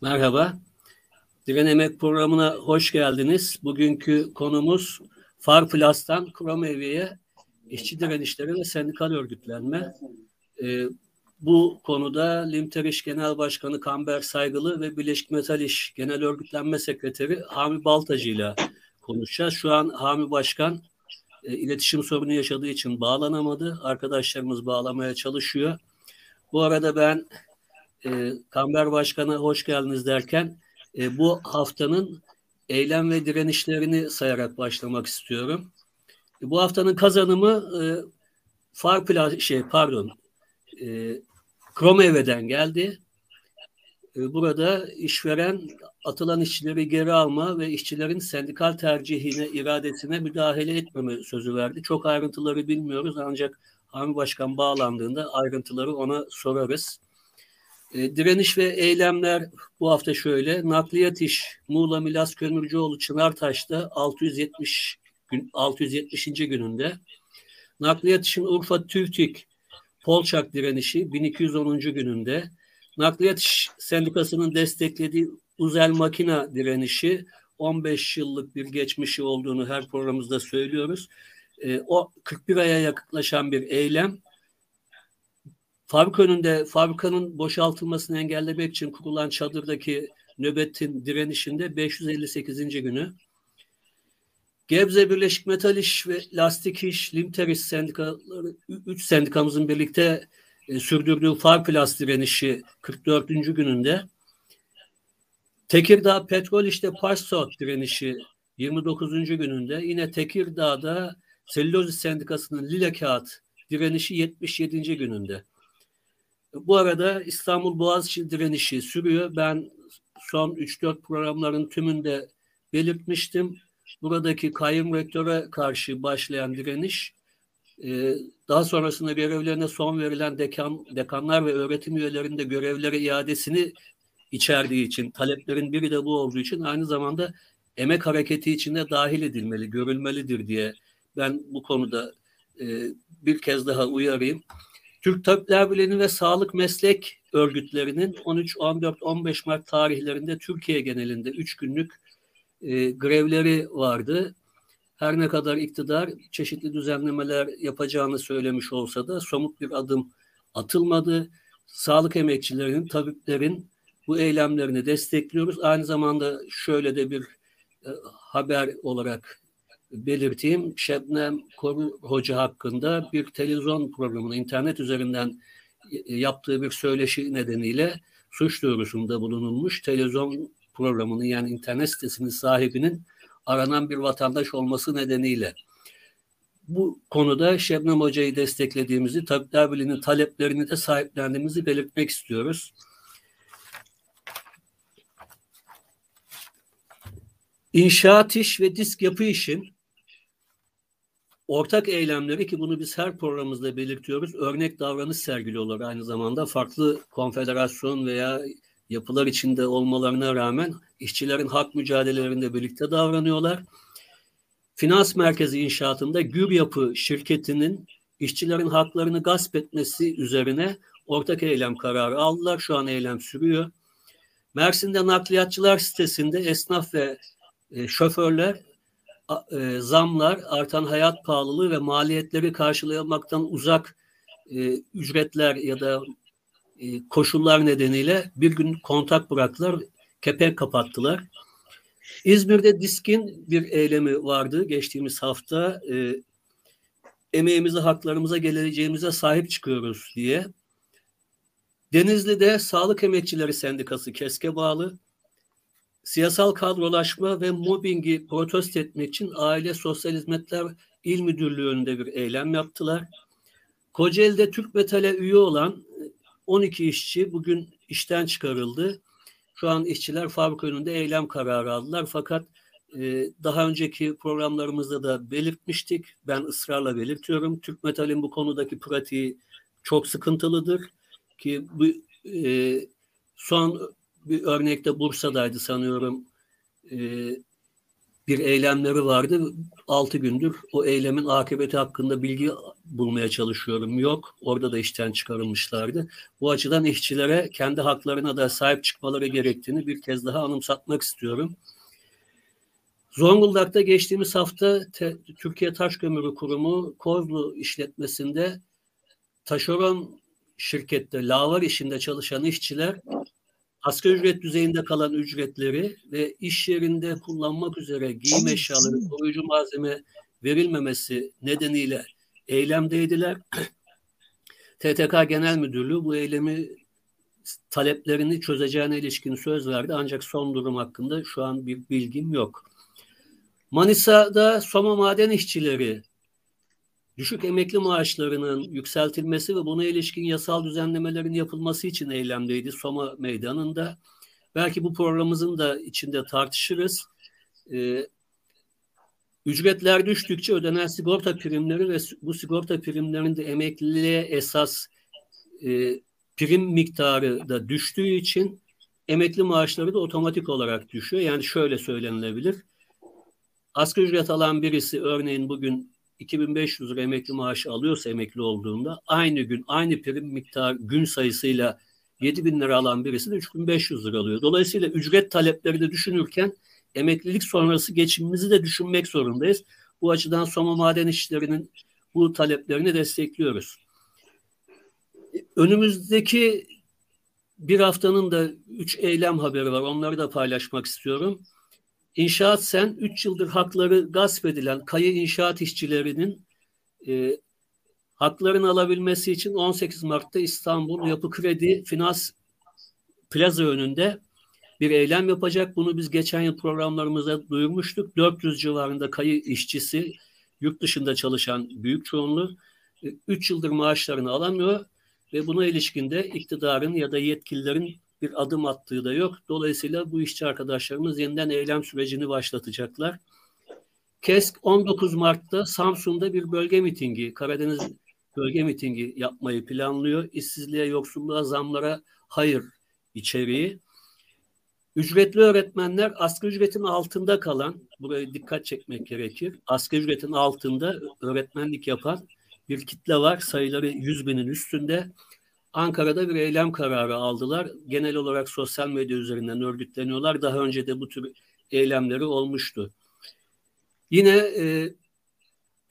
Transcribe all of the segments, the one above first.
Merhaba. Diren Emek programına hoş geldiniz. Bugünkü konumuz Far Plus'tan Kromevi'ye işçi direnişleri ve sendikal örgütlenme. Ee, bu konuda Limteriş Genel Başkanı Kamber Saygılı ve Birleşik Metal İş Genel Örgütlenme Sekreteri Hami Baltacı ile konuşacağız. Şu an Hami Başkan e, iletişim sorunu yaşadığı için bağlanamadı. Arkadaşlarımız bağlamaya çalışıyor. Bu arada ben e, Kamber Başkan'a hoş geldiniz derken e, bu haftanın eylem ve direnişlerini sayarak başlamak istiyorum. E, bu haftanın kazanımı e, Farpla şey pardon e, Kromev'den geldi. E, burada işveren atılan işçileri geri alma ve işçilerin sendikal tercihine, iradesine müdahale etmeme sözü verdi. Çok ayrıntıları bilmiyoruz ancak Hami Başkan bağlandığında ayrıntıları ona sorarız. E, direniş ve eylemler bu hafta şöyle. Nakliyat iş Muğla Milas Kömürcüoğlu Çınartaş'ta 670 gün 670. gününde. Nakliyat işin Urfa Tüvtik Polçak direnişi 1210. gününde. Nakliyat İş Sendikası'nın desteklediği Uzel Makina direnişi 15 yıllık bir geçmişi olduğunu her programımızda söylüyoruz. E, o 41 aya yaklaşan bir eylem Fabrika önünde fabrikanın boşaltılmasını engellemek için kurulan çadırdaki nöbetin direnişinde 558. günü. Gebze Birleşik Metal İş ve Lastik İş, Limteris sendikaları, 3 sendikamızın birlikte e, sürdürdüğü Farplas direnişi 44. gününde. Tekirdağ Petrol İşte Parsot direnişi 29. gününde. Yine Tekirdağ'da Selüloz Sendikası'nın Lile Kağıt direnişi 77. gününde. Bu arada İstanbul Boğaziçi direnişi sürüyor. Ben son 3-4 programların tümünde belirtmiştim. Buradaki kayyum rektöre karşı başlayan direniş e, daha sonrasında görevlerine son verilen dekan, dekanlar ve öğretim üyelerinde görevlere iadesini içerdiği için, taleplerin biri de bu olduğu için aynı zamanda emek hareketi içinde dahil edilmeli, görülmelidir diye ben bu konuda e, bir kez daha uyarayım. Türk Tabipler Birliği ve Sağlık Meslek Örgütlerinin 13, 14, 15 Mart tarihlerinde Türkiye genelinde 3 günlük e, grevleri vardı. Her ne kadar iktidar çeşitli düzenlemeler yapacağını söylemiş olsa da somut bir adım atılmadı. Sağlık emekçilerinin, tabiplerin bu eylemlerini destekliyoruz. Aynı zamanda şöyle de bir e, haber olarak belirteyim. Şebnem Koru Hoca hakkında bir televizyon programını internet üzerinden yaptığı bir söyleşi nedeniyle suç duyurusunda bulunulmuş. Televizyon programının yani internet sitesinin sahibinin aranan bir vatandaş olması nedeniyle bu konuda Şebnem Hoca'yı desteklediğimizi, Tabipler Birliği'nin taleplerini de sahiplendiğimizi belirtmek istiyoruz. İnşaat iş ve disk yapı işin ortak eylemleri ki bunu biz her programımızda belirtiyoruz. Örnek davranış sergiliyorlar aynı zamanda. Farklı konfederasyon veya yapılar içinde olmalarına rağmen işçilerin hak mücadelelerinde birlikte davranıyorlar. Finans merkezi inşaatında Gür Yapı şirketinin işçilerin haklarını gasp etmesi üzerine ortak eylem kararı aldılar. Şu an eylem sürüyor. Mersin'de nakliyatçılar sitesinde esnaf ve e, şoförler e, zamlar, artan hayat pahalılığı ve maliyetleri karşılamaktan uzak e, ücretler ya da e, koşullar nedeniyle bir gün kontak bıraktılar, kepenk kapattılar. İzmir'de diskin bir eylemi vardı geçtiğimiz hafta. E, emeğimize, haklarımıza, geleceğimize sahip çıkıyoruz diye. Denizli'de Sağlık Emekçileri Sendikası KESK'e bağlı siyasal kadrolaşma ve mobbingi protesto etmek için Aile Sosyal Hizmetler İl Müdürlüğü önünde bir eylem yaptılar. Kocaeli'de Türk Metal'e üye olan 12 işçi bugün işten çıkarıldı. Şu an işçiler fabrika önünde eylem kararı aldılar. Fakat e, daha önceki programlarımızda da belirtmiştik. Ben ısrarla belirtiyorum. Türk Metal'in bu konudaki pratiği çok sıkıntılıdır. Ki bu e, son bir örnekte Bursa'daydı sanıyorum. E, bir eylemleri vardı. Altı gündür o eylemin akıbeti hakkında bilgi bulmaya çalışıyorum. Yok. Orada da işten çıkarılmışlardı. Bu açıdan işçilere kendi haklarına da sahip çıkmaları gerektiğini bir kez daha anımsatmak istiyorum. Zonguldak'ta geçtiğimiz hafta te, Türkiye Taş Kömürü Kurumu Kozlu işletmesinde taşeron şirkette lavar işinde çalışan işçiler asgari ücret düzeyinde kalan ücretleri ve iş yerinde kullanmak üzere giyim eşyaları, koruyucu malzeme verilmemesi nedeniyle eylemdeydiler. TTK Genel Müdürlüğü bu eylemi taleplerini çözeceğine ilişkin söz verdi ancak son durum hakkında şu an bir bilgim yok. Manisa'da Soma maden işçileri düşük emekli maaşlarının yükseltilmesi ve buna ilişkin yasal düzenlemelerin yapılması için eylemdeydi Soma Meydanı'nda. Belki bu programımızın da içinde tartışırız. Ee, ücretler düştükçe ödenen sigorta primleri ve bu sigorta primlerinde emekliliğe esas e, prim miktarı da düştüğü için emekli maaşları da otomatik olarak düşüyor. Yani şöyle söylenilebilir. Asgari ücret alan birisi örneğin bugün 2500 lira emekli maaşı alıyorsa emekli olduğunda aynı gün aynı prim miktar gün sayısıyla 7000 lira alan birisi de 3500 lira alıyor. Dolayısıyla ücret talepleri de düşünürken emeklilik sonrası geçimimizi de düşünmek zorundayız. Bu açıdan Soma Maden İşçilerinin bu taleplerini destekliyoruz. Önümüzdeki bir haftanın da üç eylem haberi var. Onları da paylaşmak istiyorum. İnşaat Sen 3 yıldır hakları gasp edilen kayı inşaat işçilerinin e, haklarını alabilmesi için 18 Mart'ta İstanbul Yapı Kredi Finans Plaza önünde bir eylem yapacak. Bunu biz geçen yıl programlarımızda duyurmuştuk. 400 civarında kayı işçisi yurt dışında çalışan büyük çoğunluğu 3 yıldır maaşlarını alamıyor ve buna ilişkin de iktidarın ya da yetkililerin bir adım attığı da yok. Dolayısıyla bu işçi arkadaşlarımız yeniden eylem sürecini başlatacaklar. KESK 19 Mart'ta Samsun'da bir bölge mitingi, Karadeniz bölge mitingi yapmayı planlıyor. İşsizliğe, yoksulluğa, zamlara hayır içeriği. Ücretli öğretmenler asgari ücretin altında kalan, buraya dikkat çekmek gerekir. Asgari ücretin altında öğretmenlik yapan bir kitle var. Sayıları 100 binin üstünde. Ankara'da bir eylem kararı aldılar. Genel olarak sosyal medya üzerinden örgütleniyorlar. Daha önce de bu tür eylemleri olmuştu. Yine e,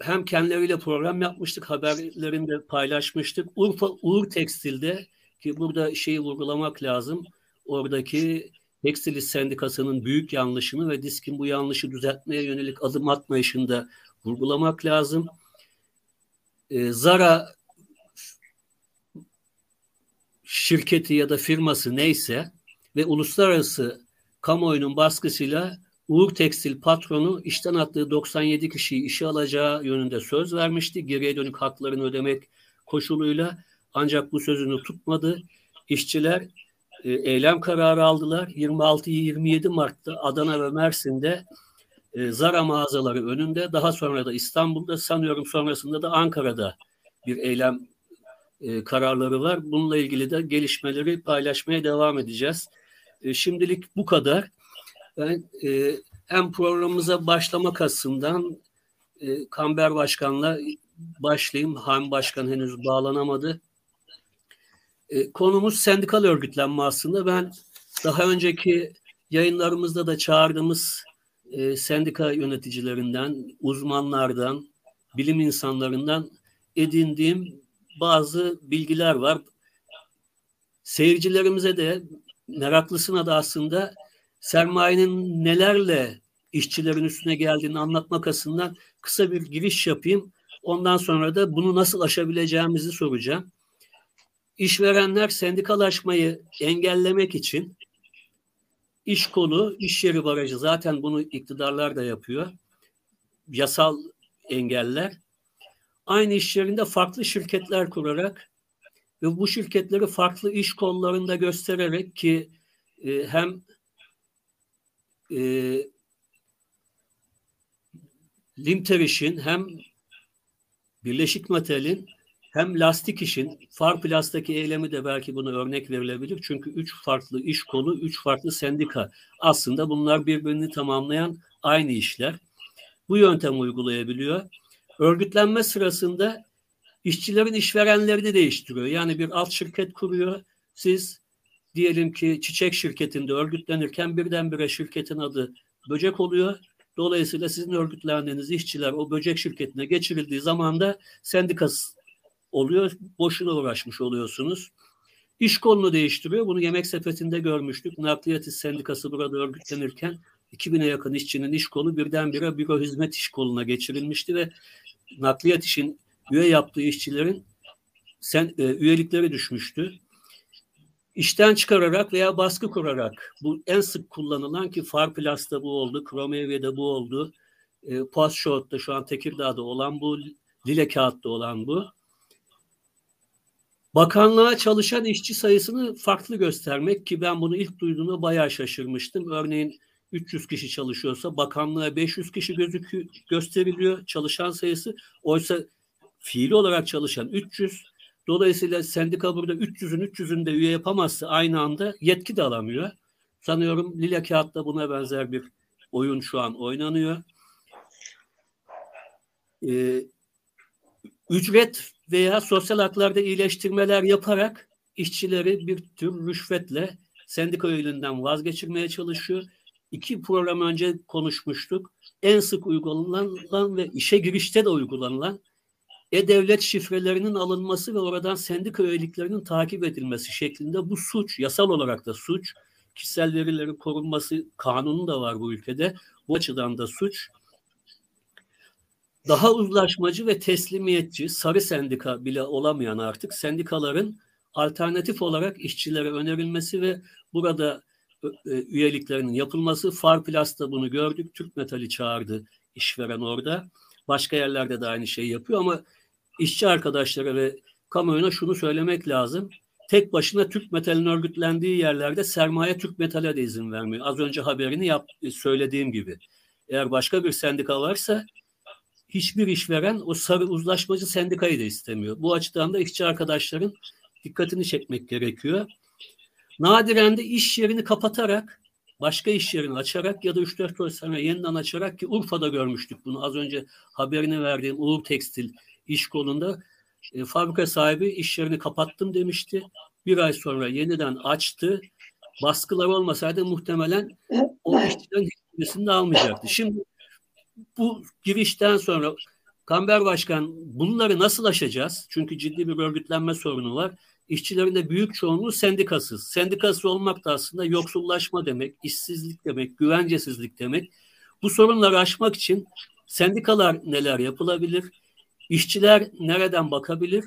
hem kendileriyle program yapmıştık, haberlerinde paylaşmıştık. Urfa Uğur Tekstil'de ki burada şeyi vurgulamak lazım. Oradaki Tekstil Sendikası'nın büyük yanlışını ve diskin bu yanlışı düzeltmeye yönelik adım atmayışını da vurgulamak lazım. E, Zara şirketi ya da firması neyse ve uluslararası kamuoyunun baskısıyla Uğur Tekstil patronu işten attığı 97 kişiyi işe alacağı yönünde söz vermişti. Geriye dönük haklarını ödemek koşuluyla ancak bu sözünü tutmadı. İşçiler e, eylem kararı aldılar. 26-27 Mart'ta Adana ve Mersin'de e, Zara mağazaları önünde daha sonra da İstanbul'da sanıyorum sonrasında da Ankara'da bir eylem e, kararları var. Bununla ilgili de gelişmeleri paylaşmaya devam edeceğiz. E, şimdilik bu kadar. Ben e, hem programımıza başlamak açısından e, Kamber Başkan'la başlayayım. Han Başkan henüz bağlanamadı. E, konumuz sendikal örgütlenme aslında. Ben daha önceki yayınlarımızda da çağırdığımız e, sendika yöneticilerinden, uzmanlardan, bilim insanlarından edindiğim bazı bilgiler var. Seyircilerimize de meraklısına da aslında sermayenin nelerle işçilerin üstüne geldiğini anlatmak açısından kısa bir giriş yapayım. Ondan sonra da bunu nasıl aşabileceğimizi soracağım. İşverenler sendikalaşmayı engellemek için iş kolu, iş yeri barajı zaten bunu iktidarlar da yapıyor. Yasal engeller aynı iş yerinde farklı şirketler kurarak ve bu şirketleri farklı iş kollarında göstererek ki e, hem e, Limter işin hem Birleşik Metal'in hem lastik işin Farplast'taki eylemi de belki buna örnek verilebilir. Çünkü üç farklı iş kolu, üç farklı sendika. Aslında bunlar birbirini tamamlayan aynı işler. Bu yöntem uygulayabiliyor. Örgütlenme sırasında işçilerin işverenlerini değiştiriyor. Yani bir alt şirket kuruyor. Siz diyelim ki çiçek şirketinde örgütlenirken birdenbire şirketin adı böcek oluyor. Dolayısıyla sizin örgütlendiğiniz işçiler o böcek şirketine geçirildiği zaman da sendikası oluyor. Boşuna uğraşmış oluyorsunuz. İş kolunu değiştiriyor. Bunu yemek sepetinde görmüştük. Nakliyat İş Sendikası burada örgütlenirken 2000'e yakın işçinin iş kolu birdenbire büro hizmet iş koluna geçirilmişti ve nakliyat işin üye yaptığı işçilerin sen, e, üyelikleri düşmüştü. İşten çıkararak veya baskı kurarak bu en sık kullanılan ki Farplas'ta bu oldu, Kromevi'de bu oldu, e, Postshot'ta şu an Tekirdağ'da olan bu, Lile Kağıt'ta olan bu. Bakanlığa çalışan işçi sayısını farklı göstermek ki ben bunu ilk duyduğumda bayağı şaşırmıştım. Örneğin 300 kişi çalışıyorsa bakanlığa 500 kişi gözüküyor, gösteriliyor çalışan sayısı. Oysa fiili olarak çalışan 300. Dolayısıyla sendika burada 300'ün 300'ün de üye yapamazsa aynı anda yetki de alamıyor. Sanıyorum Lila Kağıt'ta buna benzer bir oyun şu an oynanıyor. Ee, ücret veya sosyal haklarda iyileştirmeler yaparak işçileri bir tür rüşvetle sendika üyeliğinden vazgeçirmeye çalışıyor. İki program önce konuşmuştuk. En sık uygulanan ve işe girişte de uygulanılan e-devlet şifrelerinin alınması ve oradan sendika üyeliklerinin takip edilmesi şeklinde bu suç, yasal olarak da suç, kişisel verilerin korunması kanunu da var bu ülkede. Bu açıdan da suç daha uzlaşmacı ve teslimiyetçi, sarı sendika bile olamayan artık sendikaların alternatif olarak işçilere önerilmesi ve burada üyeliklerinin yapılması. Farplas'ta bunu gördük. Türk Metal'i çağırdı işveren orada. Başka yerlerde de aynı şeyi yapıyor ama işçi arkadaşlara ve kamuoyuna şunu söylemek lazım. Tek başına Türk Metal'in örgütlendiği yerlerde sermaye Türk Metal'e de izin vermiyor. Az önce haberini yap, söylediğim gibi. Eğer başka bir sendika varsa hiçbir işveren o sarı uzlaşmacı sendikayı da istemiyor. Bu açıdan da işçi arkadaşların dikkatini çekmek gerekiyor. Nadiren de iş yerini kapatarak başka iş yerini açarak ya da 3-4 yıl sonra yeniden açarak ki Urfa'da görmüştük bunu. Az önce haberini verdiğim Uğur Tekstil iş kolunda e, fabrika sahibi iş yerini kapattım demişti. Bir ay sonra yeniden açtı. Baskılar olmasaydı muhtemelen o işçilerin hiçbirisini de almayacaktı. Şimdi bu girişten sonra Kamber Başkan bunları nasıl aşacağız? Çünkü ciddi bir örgütlenme sorunu var. İşçilerin de büyük çoğunluğu sendikasız. Sendikası olmak da aslında yoksullaşma demek, işsizlik demek, güvencesizlik demek. Bu sorunları aşmak için sendikalar neler yapılabilir? İşçiler nereden bakabilir?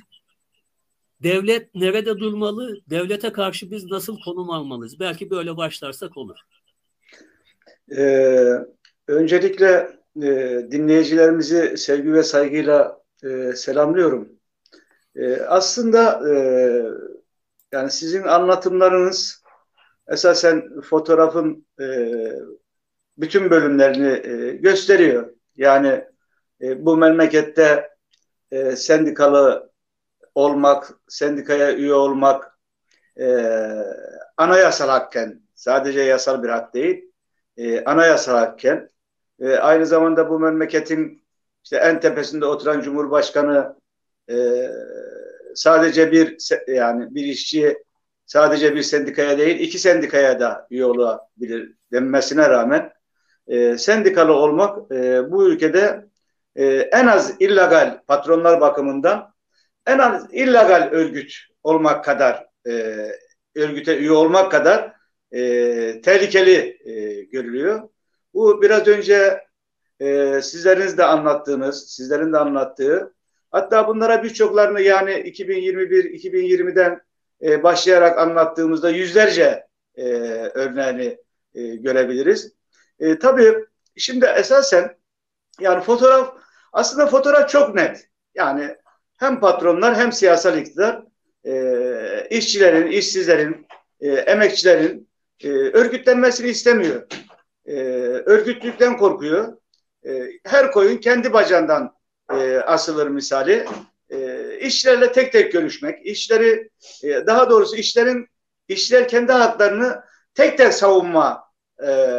Devlet nerede durmalı? Devlete karşı biz nasıl konum almalıyız? Belki böyle başlarsak olur. Ee, öncelikle e, dinleyicilerimizi sevgi ve saygıyla e, selamlıyorum. E, aslında e, yani sizin anlatımlarınız esasen fotoğrafın e, bütün bölümlerini e, gösteriyor. Yani bu memlekette sendikalı olmak, sendikaya üye olmak anayasal hakken, sadece yasal bir hak değil, anayasal hakken aynı zamanda bu memleketin işte en tepesinde oturan Cumhurbaşkanı e, sadece bir yani bir işçi sadece bir sendikaya değil iki sendikaya da üye olabilir denmesine rağmen e, sendikalı olmak e, bu ülkede e, en az illegal patronlar bakımından en az illegal örgüt olmak kadar e, örgüte üye olmak kadar e, tehlikeli e, görülüyor. Bu biraz önce e, sizleriniz de anlattığınız, sizlerin de anlattığı, hatta bunlara birçoklarını yani 2021-2020'den e, başlayarak anlattığımızda yüzlerce e, örneğini e, görebiliriz. E, tabii şimdi esasen yani fotoğraf aslında fotoğraf çok net. Yani hem patronlar hem siyasal iktidar e, işçilerin, işsizlerin, e, emekçilerin e, örgütlenmesini istemiyor e, örgütlükten korkuyor. E, her koyun kendi bacağından e, asılır misali. E, işlerle tek tek görüşmek, işleri e, daha doğrusu işlerin işler kendi haklarını tek tek savunma e,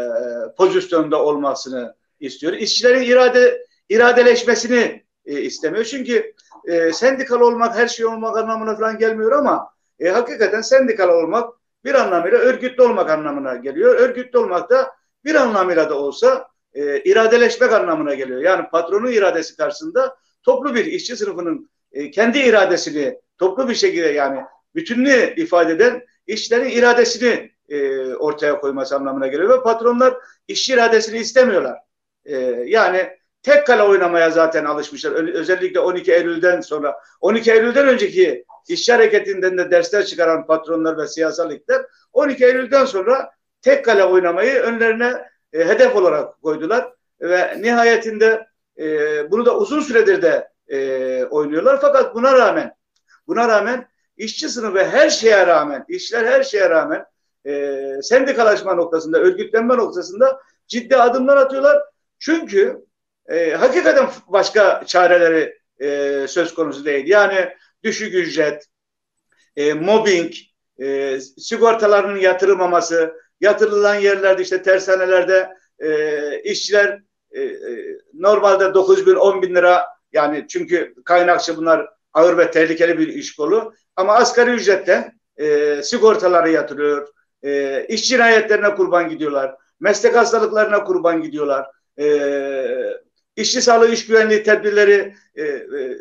pozisyonunda olmasını istiyor. İşçilerin irade iradeleşmesini e, istemiyor. Çünkü e, sendikal olmak her şey olmak anlamına falan gelmiyor ama e, hakikaten sendikal olmak bir anlamıyla örgütlü olmak anlamına geliyor. Örgütlü olmak da bir anlamıyla da olsa e, iradeleşmek anlamına geliyor. Yani patronun iradesi karşısında toplu bir işçi sınıfının e, kendi iradesini toplu bir şekilde yani bütünlüğü ifade eden işçilerin iradesini e, ortaya koyması anlamına geliyor ve patronlar işçi iradesini istemiyorlar. E, yani tek kale oynamaya zaten alışmışlar. Özellikle 12 Eylül'den sonra 12 Eylül'den önceki işçi hareketinden de dersler çıkaran patronlar ve siyasal linkler 12 Eylül'den sonra tek kale oynamayı önlerine e, hedef olarak koydular ve nihayetinde e, bunu da uzun süredir de e, oynuyorlar. Fakat buna rağmen buna rağmen işçi sınıfı her şeye rağmen, işler her şeye rağmen e, sendikalaşma noktasında, örgütlenme noktasında ciddi adımlar atıyorlar. Çünkü e, hakikaten başka çareleri e, söz konusu değil. Yani düşük ücret, e, mobbing, e, sigortalarının yatırılmaması, yatırılan yerlerde işte tersanelerde e, işçiler e, e normalde 9 bin 10 bin lira yani çünkü kaynakçı bunlar ağır ve tehlikeli bir iş kolu ama asgari ücretten e, sigortaları yatırıyor, e, iş cinayetlerine kurban gidiyorlar, meslek hastalıklarına kurban gidiyorlar, e, işçi sağlığı, iş güvenliği tedbirleri e, e,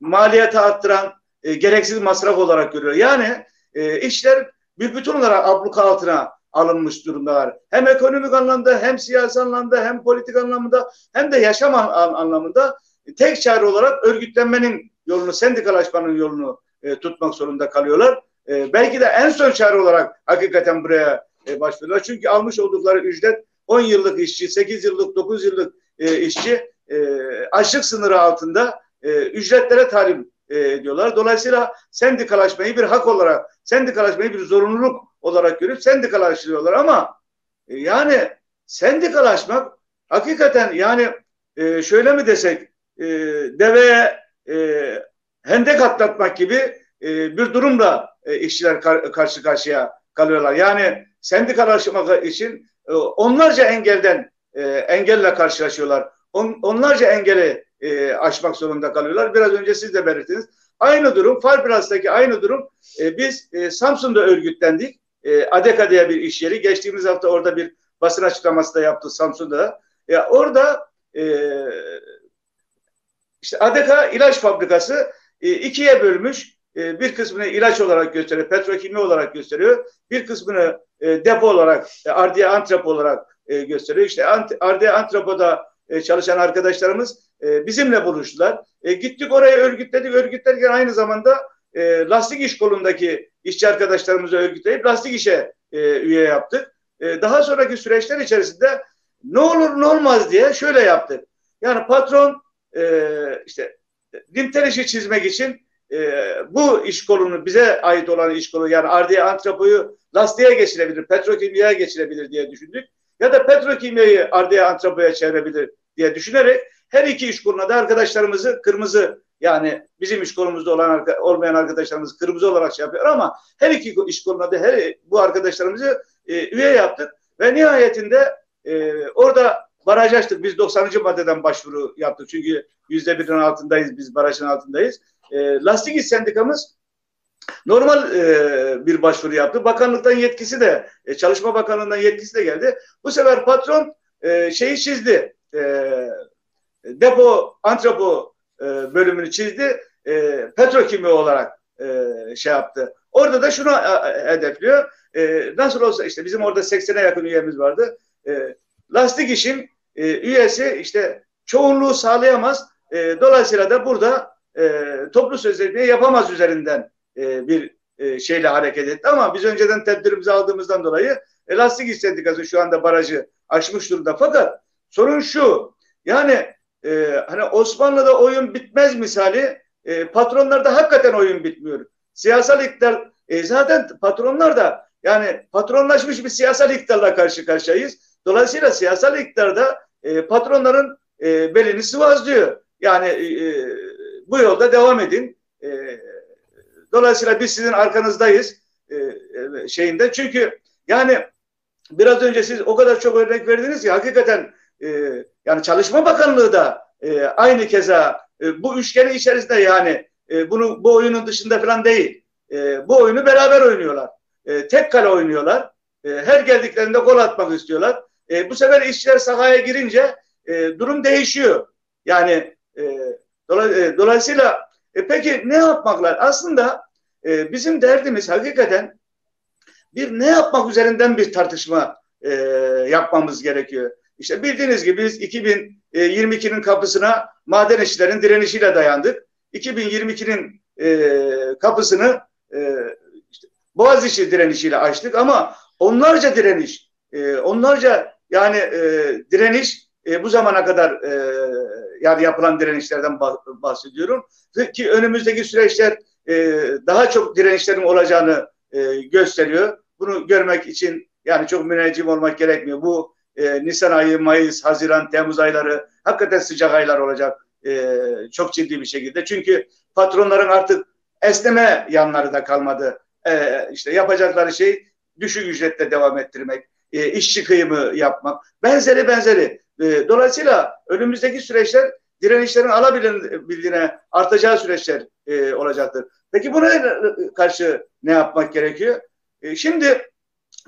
maliyete arttıran e, gereksiz masraf olarak görüyor. Yani e, işler bir bütün olarak abluka altına alınmış durumdalar. Hem ekonomik anlamda hem siyasi anlamda hem politik anlamda hem de yaşam an anlamında tek çare olarak örgütlenmenin yolunu, sendikalaşmanın yolunu e, tutmak zorunda kalıyorlar. E, belki de en son çare olarak hakikaten buraya e, başvuruyorlar. Çünkü almış oldukları ücret 10 yıllık işçi, 8 yıllık, 9 yıllık e, işçi e, açlık sınırı altında e, ücretlere talim e, ediyorlar. Dolayısıyla sendikalaşmayı bir hak olarak, sendikalaşmayı bir zorunluluk olarak görüp sendikalaştırıyorlar ama e, yani sendikalaşmak hakikaten yani e, şöyle mi desek e, deveye e, hendek atlatmak gibi e, bir durumla e, işçiler kar, karşı karşıya kalıyorlar. Yani sendikalaşmak için e, onlarca engelden e, engelle karşılaşıyorlar. On, onlarca engeli e, aşmak zorunda kalıyorlar. Biraz önce siz de belirttiniz. Aynı durum, Farbras'taki aynı durum. E, biz e, Samsun'da örgütlendik. E, ADEKA diye bir iş yeri. Geçtiğimiz hafta orada bir basın açıklaması da yaptı Samsun'da. E, orada e, işte ADEKA ilaç fabrikası e, ikiye bölmüş. E, bir kısmını ilaç olarak gösteriyor, petrokimya olarak gösteriyor. Bir kısmını e, depo olarak, e, ardiye antrep olarak e, gösteriyor. İşte ant, ardiye antrepoda e, çalışan arkadaşlarımız e, bizimle buluştular. E, gittik oraya örgütledik. Örgütlerken aynı zamanda e, lastik iş kolundaki işçi arkadaşlarımızı örgütleyip lastik işe e, üye yaptık. E, daha sonraki süreçler içerisinde ne olur ne olmaz diye şöyle yaptık. Yani patron e, işte limiter işi çizmek için e, bu iş kolunu bize ait olan iş kolu yani ardiye antrepoyu lastiğe geçirebilir, petrokimyaya geçirebilir diye düşündük. Ya da petrokimyayı ardiye antrepoya çevirebilir diye düşünerek her iki iş koluna da arkadaşlarımızı kırmızı yani bizim iş kolumuzda olan olmayan arkadaşlarımız kırmızı olarak şey yapıyor ama her iki iş koluna da her bu arkadaşlarımızı e, üye yaptık ve nihayetinde e, orada baraj açtık. Biz 90. maddeden başvuru yaptık. Çünkü yüzde birin altındayız. Biz barajın altındayız. E, Lastik İş Sendikamız normal e, bir başvuru yaptı. Bakanlıktan yetkisi de, e, Çalışma Bakanlığı'ndan yetkisi de geldi. Bu sefer patron e, şeyi çizdi. E, depo, antrepo e, bölümünü çizdi. E, petrokimya olarak e, şey yaptı. Orada da şunu e, hedefliyor. E, nasıl olsa işte bizim orada 80'e yakın üyemiz vardı. E, lastik işin e, üyesi işte çoğunluğu sağlayamaz. E, dolayısıyla da burada e, toplu sözleşmeyi yapamaz üzerinden e, bir e, şeyle hareket etti. Ama biz önceden tedbirimizi aldığımızdan dolayı e, lastik iş sendikası şu anda barajı aşmış durumda. Fakat sorun şu yani e, hani Osmanlı'da oyun bitmez misali e, patronlarda hakikaten oyun bitmiyor. Siyasal iktidar e, zaten patronlar da yani patronlaşmış bir siyasal iktidarla karşı karşıyayız. Dolayısıyla siyasal iktidarda e, patronların e, belini sıvazlıyor. Yani e, e, bu yolda devam edin. E, dolayısıyla biz sizin arkanızdayız e, e, şeyinde. Çünkü yani biraz önce siz o kadar çok örnek verdiniz ki hakikaten e, yani Çalışma Bakanlığı da e, aynı keza e, bu üçgeni içerisinde yani e, bunu bu oyunun dışında falan değil. E, bu oyunu beraber oynuyorlar. E, tek kale oynuyorlar. E, her geldiklerinde gol atmak istiyorlar. E, bu sefer işçiler sahaya girince e, durum değişiyor. Yani e, dolay, e, dolayısıyla e, peki ne yapmaklar? Aslında e, bizim derdimiz hakikaten bir ne yapmak üzerinden bir tartışma e, yapmamız gerekiyor. İşte bildiğiniz gibi biz 2022'nin kapısına maden işçilerin direnişiyle dayandık. 2022'nin e, kapısını e, işte Boğaziçi direnişiyle açtık ama onlarca direniş, e, onlarca yani e, direniş e, bu zamana kadar e, yani yapılan direnişlerden bahsediyorum. Ki önümüzdeki süreçler e, daha çok direnişlerin olacağını e, gösteriyor. Bunu görmek için yani çok müneccim olmak gerekmiyor. Bu e, Nisan ayı, Mayıs, Haziran, Temmuz ayları hakikaten sıcak aylar olacak e, çok ciddi bir şekilde. Çünkü patronların artık esneme yanları da kalmadı. E, işte yapacakları şey düşük ücretle devam ettirmek, e, işçi kıyımı yapmak, benzeri benzeri. E, dolayısıyla önümüzdeki süreçler direnişlerin alabildiğine artacağı süreçler e, olacaktır. Peki buna karşı ne yapmak gerekiyor? E, şimdi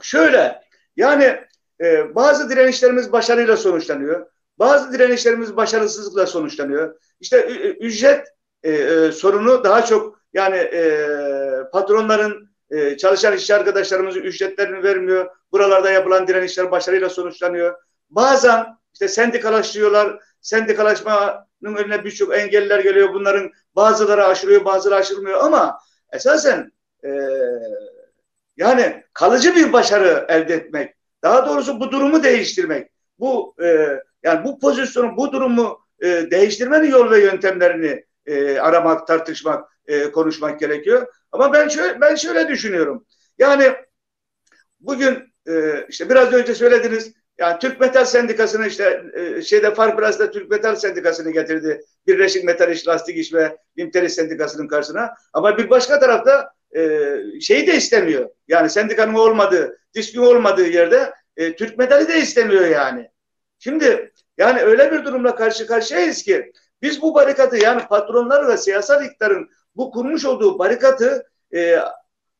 şöyle yani e, bazı direnişlerimiz başarıyla sonuçlanıyor. Bazı direnişlerimiz başarısızlıkla sonuçlanıyor. İşte ücret e, e, sorunu daha çok yani e, patronların e, çalışan işçi arkadaşlarımızın ücretlerini vermiyor. Buralarda yapılan direnişler başarıyla sonuçlanıyor. Bazen işte sendikalaşıyorlar. Sendikalaşmanın önüne birçok engeller geliyor. Bunların bazıları aşılıyor, bazıları aşılmıyor ama esasen e, yani kalıcı bir başarı elde etmek, daha doğrusu bu durumu değiştirmek, bu e, yani bu pozisyonu, bu durumu e, değiştirmenin yol ve yöntemlerini e, aramak, tartışmak, e, konuşmak gerekiyor. Ama ben şöyle ben şöyle düşünüyorum. Yani bugün e, işte biraz önce söylediniz. Yani Türk Metal Sendikası'nı işte e, şeyde Farplas'ta Türk Metal Sendikası'nı getirdi. Birleşik Metal İş, Lastik İş ve Limteri Sendikası'nın karşısına. Ama bir başka tarafta e, şeyi de istemiyor. Yani sendikanın olmadığı, diskin olmadığı yerde e, Türk Metal'i de istemiyor yani. Şimdi yani öyle bir durumla karşı karşıyayız ki biz bu barikatı yani patronlar ve siyasal iktidarın bu kurmuş olduğu barikatı e,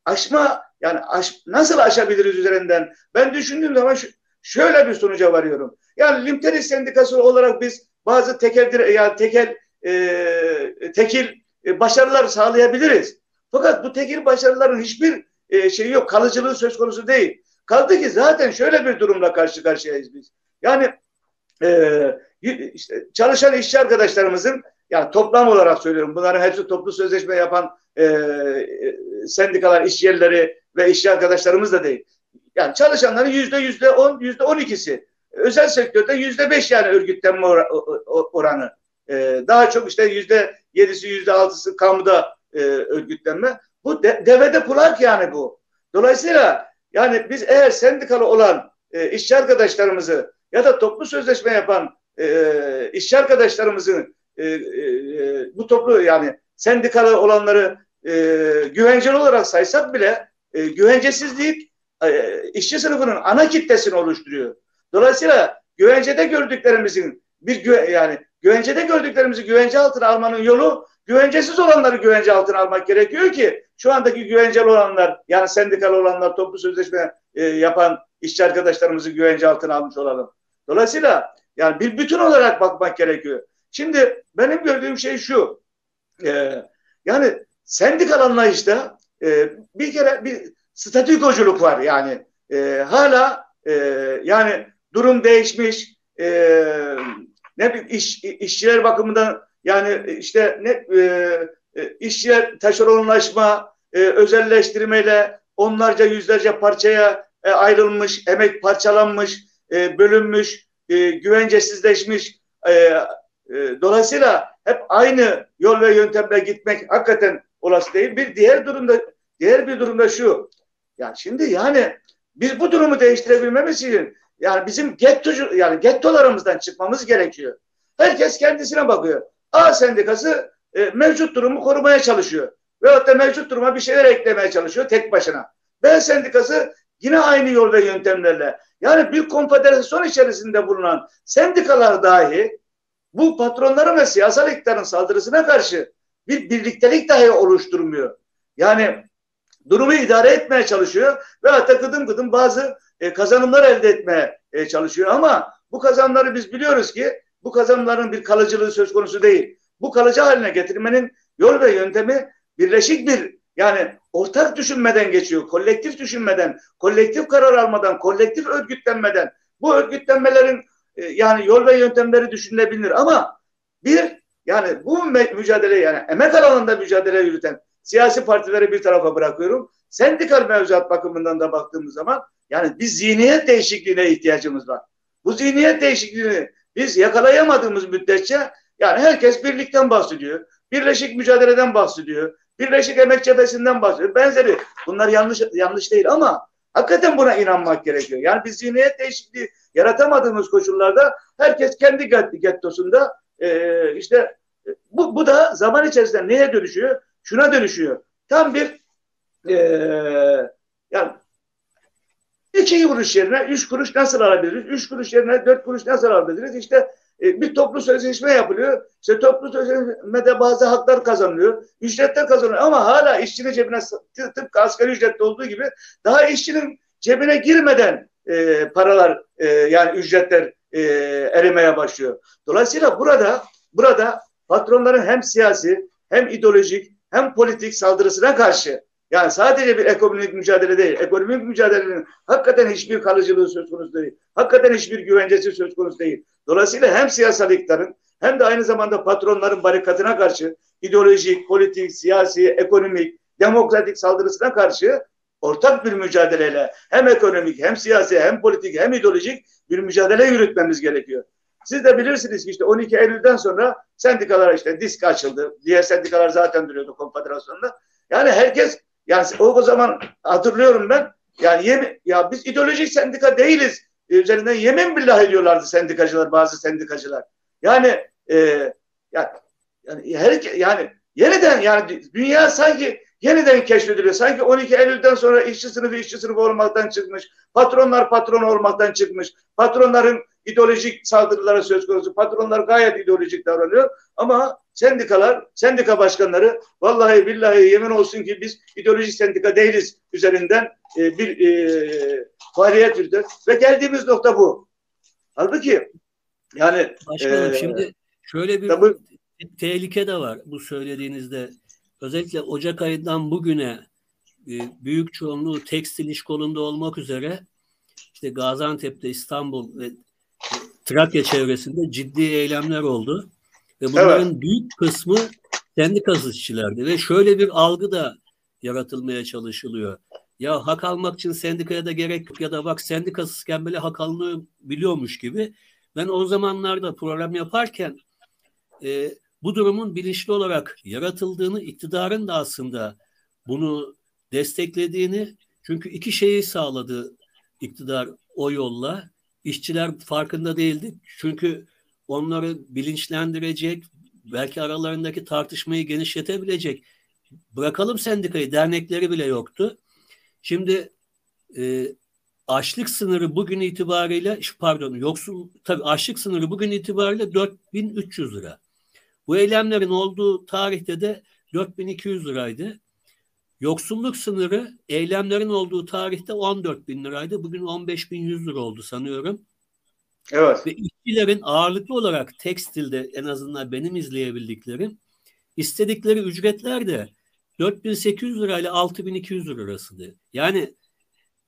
aşma yani aş, nasıl aşabiliriz üzerinden ben düşündüğüm zaman şu, şöyle bir sonuca varıyorum. Yani Limteri Sendikası olarak biz bazı tekel yani tekel e, tekil e, başarılar sağlayabiliriz. Fakat bu tekil başarıların hiçbir e, şeyi yok, kalıcılığı söz konusu değil. Kaldı ki zaten şöyle bir durumla karşı karşıyayız biz. Yani e, işte çalışan işçi arkadaşlarımızın yani toplam olarak söylüyorum bunların hepsi toplu sözleşme yapan e, e, sendikalar, iş yerleri ve işçi arkadaşlarımız da değil. Yani çalışanların yüzde yüzde on, yüzde on ikisi. Özel sektörde yüzde beş yani örgütlenme oranı. E, daha çok işte yüzde yedisi, yüzde altısı kamuda e, örgütlenme. Bu de, devede kulak yani bu. Dolayısıyla yani biz eğer sendikalı olan e, işçi arkadaşlarımızı ya da toplu sözleşme yapan e, işçi arkadaşlarımızın e, e, bu toplu yani sendikalı olanları e, güvenceli olarak saysak bile e, güvencesizlik e, işçi sınıfının ana kitlesini oluşturuyor. Dolayısıyla güvencede gördüklerimizin bir güve, yani güvencede gördüklerimizi güvence altına almanın yolu güvencesiz olanları güvence altına almak gerekiyor ki şu andaki güvenceli olanlar yani sendikal olanlar toplu sözleşme e, yapan işçi arkadaşlarımızı güvence altına almış olalım. Dolayısıyla yani bir bütün olarak bakmak gerekiyor. Şimdi benim gördüğüm şey şu. E, yani sendikal anlayışta e, bir kere bir statükoculuk var yani. E, hala e, yani durum değişmiş. E, ne bir iş, işçiler bakımından yani işte ne e, e, işçiler taşeronlaşma, e, özelleştirmeyle onlarca yüzlerce parçaya e, ayrılmış, emek parçalanmış, e, bölünmüş, e, güvencesizleşmiş. E, e, dolayısıyla hep aynı yol ve yöntemle gitmek hakikaten olası değil. Bir diğer durumda diğer bir durumda şu. Yani şimdi yani biz bu durumu değiştirebilmemiz için yani bizim gettocu yani gettolarımızdan çıkmamız gerekiyor. Herkes kendisine bakıyor. A sendikası e, mevcut durumu korumaya çalışıyor. Veyahut da mevcut duruma bir şeyler eklemeye çalışıyor tek başına. B sendikası yine aynı yol ve yöntemlerle yani bir konfederasyon içerisinde bulunan sendikalar dahi bu patronların ve siyasal iktidarın saldırısına karşı bir birliktelik dahi oluşturmuyor. Yani durumu idare etmeye çalışıyor ve hatta gıdım gıdım bazı e, kazanımlar elde etmeye e, çalışıyor ama bu kazanımları biz biliyoruz ki bu kazanımların bir kalıcılığı söz konusu değil. Bu kalıcı haline getirmenin yol ve yöntemi birleşik bir yani ortak düşünmeden geçiyor. Kolektif düşünmeden, kolektif karar almadan, kolektif örgütlenmeden bu örgütlenmelerin e, yani yol ve yöntemleri düşünülebilir ama bir yani bu mücadele yani emek alanında mücadele yürüten siyasi partileri bir tarafa bırakıyorum. Sendikal mevzuat bakımından da baktığımız zaman yani bir zihniyet değişikliğine ihtiyacımız var. Bu zihniyet değişikliğini biz yakalayamadığımız müddetçe yani herkes birlikten bahsediyor. Birleşik mücadeleden bahsediyor. Birleşik Emek Cephesi'nden bahsediyor. Benzeri. Bunlar yanlış yanlış değil ama hakikaten buna inanmak gerekiyor. Yani biz zihniyet değişikliği yaratamadığımız koşullarda herkes kendi gettosunda e, işte bu, bu da zaman içerisinde neye dönüşüyor? Şuna dönüşüyor. Tam bir e, yani iki kuruş yerine üç kuruş nasıl alabiliriz? Üç kuruş yerine dört kuruş nasıl alabiliriz? İşte e, bir toplu sözleşme yapılıyor. İşte toplu sözleşmede bazı haklar kazanılıyor. Ücretler kazanılıyor ama hala işçinin cebine tıpkı asgari ücrette olduğu gibi daha işçinin cebine girmeden e, paralar e, yani ücretler e, erimeye başlıyor. Dolayısıyla burada burada patronların hem siyasi hem ideolojik hem politik saldırısına karşı yani sadece bir ekonomik mücadele değil, ekonomik mücadelenin hakikaten hiçbir kalıcılığı söz konusu değil. Hakikaten hiçbir güvencesi söz konusu değil. Dolayısıyla hem siyasal iktidarın hem de aynı zamanda patronların barikatına karşı ideolojik, politik, siyasi, ekonomik, demokratik saldırısına karşı ortak bir mücadeleyle hem ekonomik hem siyasi hem politik hem ideolojik bir mücadele yürütmemiz gerekiyor. Siz de bilirsiniz ki işte 12 Eylül'den sonra sendikalar işte disk açıldı. Diğer sendikalar zaten duruyordu konfederasyonda. Yani herkes yani o, o zaman hatırlıyorum ben yani yem, ya biz ideolojik sendika değiliz. Üzerinden yemin billah ediyorlardı sendikacılar bazı sendikacılar. Yani e, yani, yani her yani yeniden yani dünya sanki yeniden keşfediliyor. Sanki 12 Eylül'den sonra işçi sınıfı işçi sınıfı olmaktan çıkmış. Patronlar patron olmaktan çıkmış. Patronların ideolojik saldırılara söz konusu. Patronlar gayet ideolojik davranıyor. Ama sendikalar, sendika başkanları vallahi billahi yemin olsun ki biz ideolojik sendika değiliz üzerinden e, bir e, faaliyet yürütüyor. Ve geldiğimiz nokta bu. Halbuki yani Başkanım e, şimdi şöyle bir tabii, tehlike de var bu söylediğinizde. Özellikle Ocak ayından bugüne e, büyük çoğunluğu tekstil iş kolunda olmak üzere işte Gaziantep'te, İstanbul ve Trakya çevresinde ciddi eylemler oldu. Ve bunların evet. büyük kısmı sendikası işçilerdi. Ve şöyle bir algı da yaratılmaya çalışılıyor. Ya hak almak için sendikaya da gerek yok ya da bak sendikasızken böyle hak alınıyor biliyormuş gibi. Ben o zamanlarda program yaparken e, bu durumun bilinçli olarak yaratıldığını, iktidarın da aslında bunu desteklediğini çünkü iki şeyi sağladı iktidar o yolla. İşçiler farkında değildi. Çünkü onları bilinçlendirecek, belki aralarındaki tartışmayı genişletebilecek. Bırakalım sendikayı, dernekleri bile yoktu. Şimdi e, açlık sınırı bugün itibariyle, pardon yoksul, tabii açlık sınırı bugün itibariyle 4300 lira. Bu eylemlerin olduğu tarihte de 4200 liraydı. Yoksulluk sınırı eylemlerin olduğu tarihte 14 bin liraydı. Bugün 15 bin 100 lira oldu sanıyorum. Evet. Ve işçilerin ağırlıklı olarak tekstilde en azından benim izleyebildiklerim istedikleri ücretler de 4800 lirayla 6200 lira arasıydı. Yani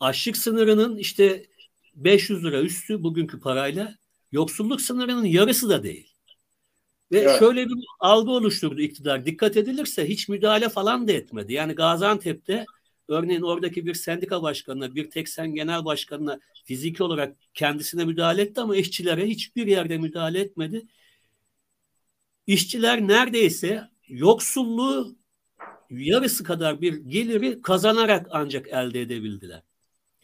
açlık sınırının işte 500 lira üstü bugünkü parayla yoksulluk sınırının yarısı da değil. Ve evet. şöyle bir algı oluşturdu iktidar. Dikkat edilirse hiç müdahale falan da etmedi. Yani Gaziantep'te örneğin oradaki bir sendika başkanına, bir teksen genel başkanına fiziki olarak kendisine müdahale etti ama işçilere hiçbir yerde müdahale etmedi. İşçiler neredeyse yoksulluğu yarısı kadar bir geliri kazanarak ancak elde edebildiler.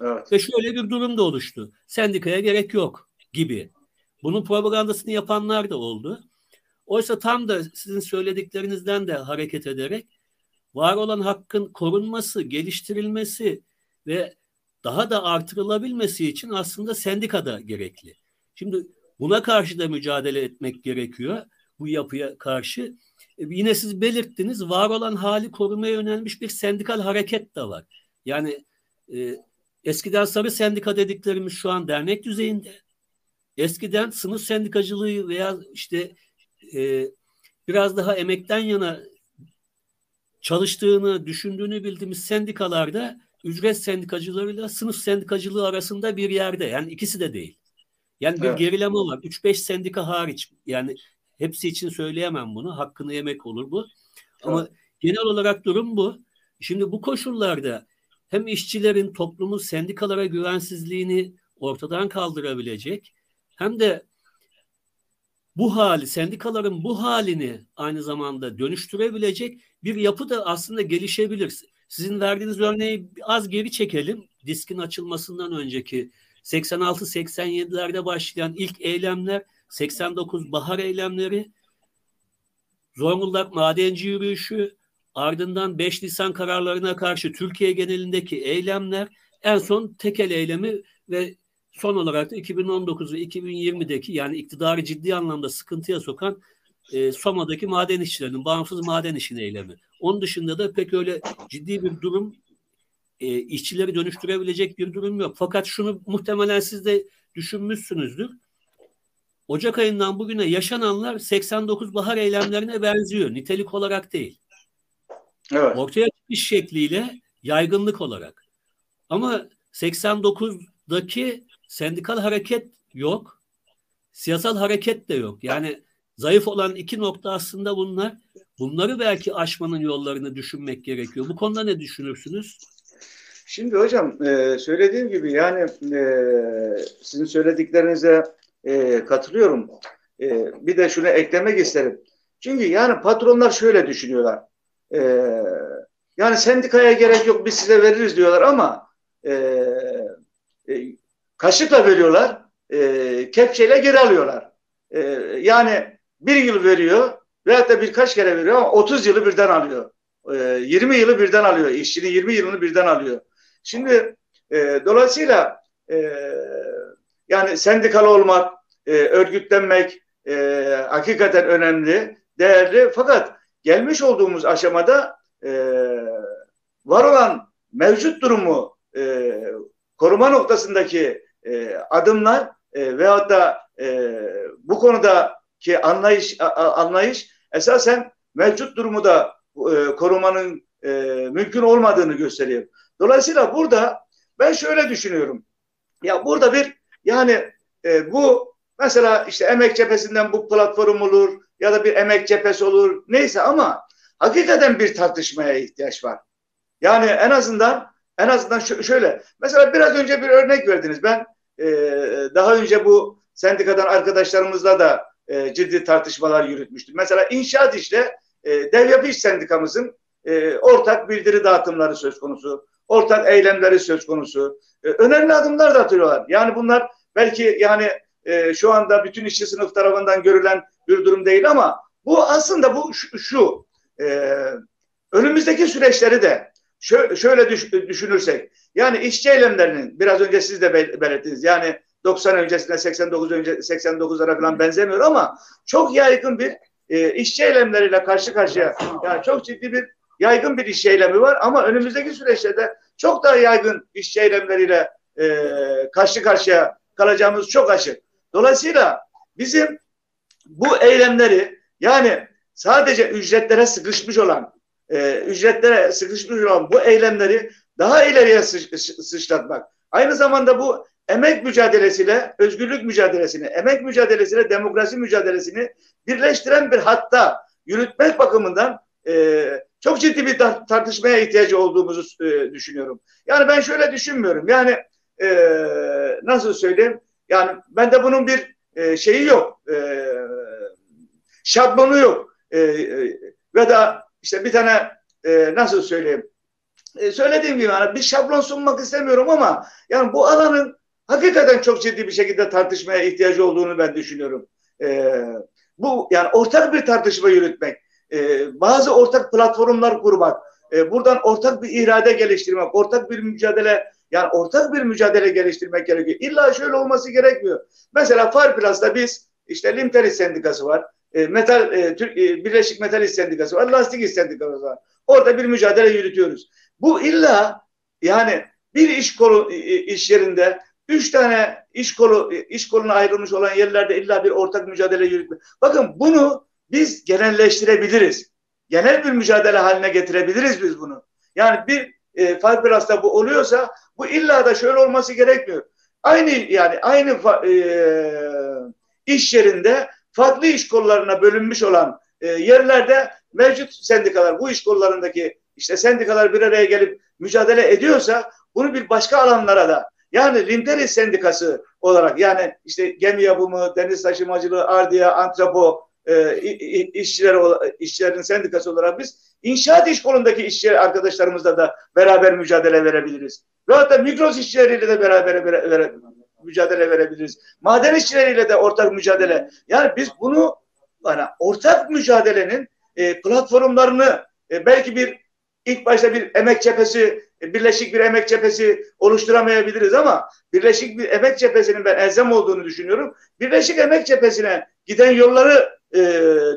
Evet. Ve şöyle bir durum da oluştu. Sendikaya gerek yok gibi. Bunun propagandasını yapanlar da oldu. Oysa tam da sizin söylediklerinizden de hareket ederek var olan hakkın korunması, geliştirilmesi ve daha da artırılabilmesi için aslında sendikada gerekli. Şimdi buna karşı da mücadele etmek gerekiyor. Bu yapıya karşı. E, yine siz belirttiniz var olan hali korumaya yönelmiş bir sendikal hareket de var. Yani e, eskiden sarı sendika dediklerimiz şu an dernek düzeyinde. Eskiden sınıf sendikacılığı veya işte e, biraz daha emekten yana çalıştığını, düşündüğünü bildiğimiz sendikalarda ücret sendikacılarıyla sınıf sendikacılığı arasında bir yerde. Yani ikisi de değil. Yani bir evet. gerileme var. 3-5 sendika hariç. Yani hepsi için söyleyemem bunu. Hakkını yemek olur bu. Ama evet. genel olarak durum bu. Şimdi bu koşullarda hem işçilerin toplumun sendikalara güvensizliğini ortadan kaldırabilecek hem de bu hali, sendikaların bu halini aynı zamanda dönüştürebilecek bir yapı da aslında gelişebilir. Sizin verdiğiniz örneği az geri çekelim. Diskin açılmasından önceki 86-87'lerde başlayan ilk eylemler, 89 bahar eylemleri, Zonguldak madenci yürüyüşü, ardından 5 Nisan kararlarına karşı Türkiye genelindeki eylemler, en son tekel eylemi ve son olarak da 2019 ve 2020'deki yani iktidarı ciddi anlamda sıkıntıya sokan e, Soma'daki maden işçilerinin bağımsız maden işini eylemi. Onun dışında da pek öyle ciddi bir durum e, işçileri dönüştürebilecek bir durum yok. Fakat şunu muhtemelen siz de düşünmüşsünüzdür. Ocak ayından bugüne yaşananlar 89 bahar eylemlerine benziyor. Nitelik olarak değil. Evet. Ortaya çıkış şekliyle yaygınlık olarak. Ama 89'daki sendikal hareket yok. Siyasal hareket de yok. Yani zayıf olan iki nokta aslında bunlar. Bunları belki aşmanın yollarını düşünmek gerekiyor. Bu konuda ne düşünürsünüz? Şimdi hocam e, söylediğim gibi yani e, sizin söylediklerinize e, katılıyorum. Bir de şunu eklemek isterim. Çünkü yani patronlar şöyle düşünüyorlar. Yani sendikaya gerek yok biz size veririz diyorlar ama kaşıkla veriyorlar, kepçeyle geri alıyorlar. Yani bir yıl veriyor veyahut da birkaç kere veriyor ama 30 yılı birden alıyor. 20 yılı birden alıyor. İşçinin 20 yılını birden alıyor. Şimdi e, dolayısıyla e, yani sendikal olmak, e, örgütlenmek e, hakikaten önemli, değerli. Fakat gelmiş olduğumuz aşamada e, var olan mevcut durumu e, koruma noktasındaki e, adımlar e, veyahut da e, bu konudaki anlayış a, anlayış esasen mevcut durumu da e, korumanın e, mümkün olmadığını gösteriyor. Dolayısıyla burada ben şöyle düşünüyorum. Ya burada bir yani e, bu mesela işte emek cephesinden bu platform olur ya da bir emek cephesi olur neyse ama hakikaten bir tartışmaya ihtiyaç var. Yani en azından en azından şöyle mesela biraz önce bir örnek verdiniz. Ben e, daha önce bu sendikadan arkadaşlarımızla da e, ciddi tartışmalar yürütmüştüm. Mesela inşaat işte e, dev yapı iş sendikamızın e, ortak bildiri dağıtımları söz konusu ortak eylemleri söz konusu. E, önemli adımlar da atıyorlar. Yani bunlar belki yani e, şu anda bütün işçi sınıf tarafından görülen bir durum değil ama bu aslında bu şu, şu e, önümüzdeki süreçleri de şöyle, şöyle düş, düşünürsek yani işçi eylemlerinin biraz önce siz de belirttiniz yani 90 öncesinde 89 önce 89'lara falan benzemiyor ama çok yaygın bir e, işçi eylemleriyle karşı karşıya yani çok ciddi bir yaygın bir iş eylemi var ama önümüzdeki süreçte de çok daha yaygın iş eylemleriyle e, karşı karşıya kalacağımız çok açık. Dolayısıyla bizim bu eylemleri yani sadece ücretlere sıkışmış olan e, ücretlere sıkışmış olan bu eylemleri daha ileriye sıç, sıçratmak. Aynı zamanda bu emek mücadelesiyle, özgürlük mücadelesini, emek mücadelesiyle demokrasi mücadelesini birleştiren bir hatta yürütmek bakımından e, çok ciddi bir tartışmaya ihtiyacı olduğumuzu e, düşünüyorum. Yani ben şöyle düşünmüyorum. Yani e, nasıl söyleyeyim? Yani bende bunun bir e, şeyi yok. E, şablonu yok. E, e, ve da işte bir tane e, nasıl söyleyeyim? E, söylediğim gibi yani bir şablon sunmak istemiyorum ama yani bu alanın hakikaten çok ciddi bir şekilde tartışmaya ihtiyacı olduğunu ben düşünüyorum. E, bu yani ortak bir tartışma yürütmek e, bazı ortak platformlar kurmak, e, buradan ortak bir irade geliştirmek, ortak bir mücadele Yani ortak bir mücadele geliştirmek gerekiyor. İlla şöyle olması gerekmiyor. Mesela Farplas'ta biz işte Limteris Sendikası var. E, metal e, e, Birleşik Metal İş Sendikası var. Lastik İş var. Orada bir mücadele yürütüyoruz. Bu illa yani bir iş kolu iş yerinde üç tane iş kolu iş koluna ayrılmış olan yerlerde illa bir ortak mücadele yürütme. Bakın bunu biz genelleştirebiliriz. Genel bir mücadele haline getirebiliriz biz bunu. Yani bir e, Fibras'ta bu oluyorsa bu illa da şöyle olması gerekmiyor. Aynı yani aynı e, iş yerinde farklı iş kollarına bölünmüş olan e, yerlerde mevcut sendikalar bu iş kollarındaki işte sendikalar bir araya gelip mücadele ediyorsa bunu bir başka alanlara da yani Linderi Sendikası olarak yani işte gemi yapımı, deniz taşımacılığı, ardiya, antrepo e, işçiler, işçilerin sendikası olarak biz inşaat iş kolundaki işçi arkadaşlarımızla da beraber mücadele verebiliriz. Ve hatta mikros işçileriyle de beraber vere, mücadele verebiliriz. Maden işçileriyle de ortak mücadele. Yani biz bunu yani ortak mücadelenin e, platformlarını e, belki bir ilk başta bir emek cephesi, e, birleşik bir emek cephesi oluşturamayabiliriz ama birleşik bir emek cephesinin ben elzem olduğunu düşünüyorum. Birleşik emek cephesine giden yolları e,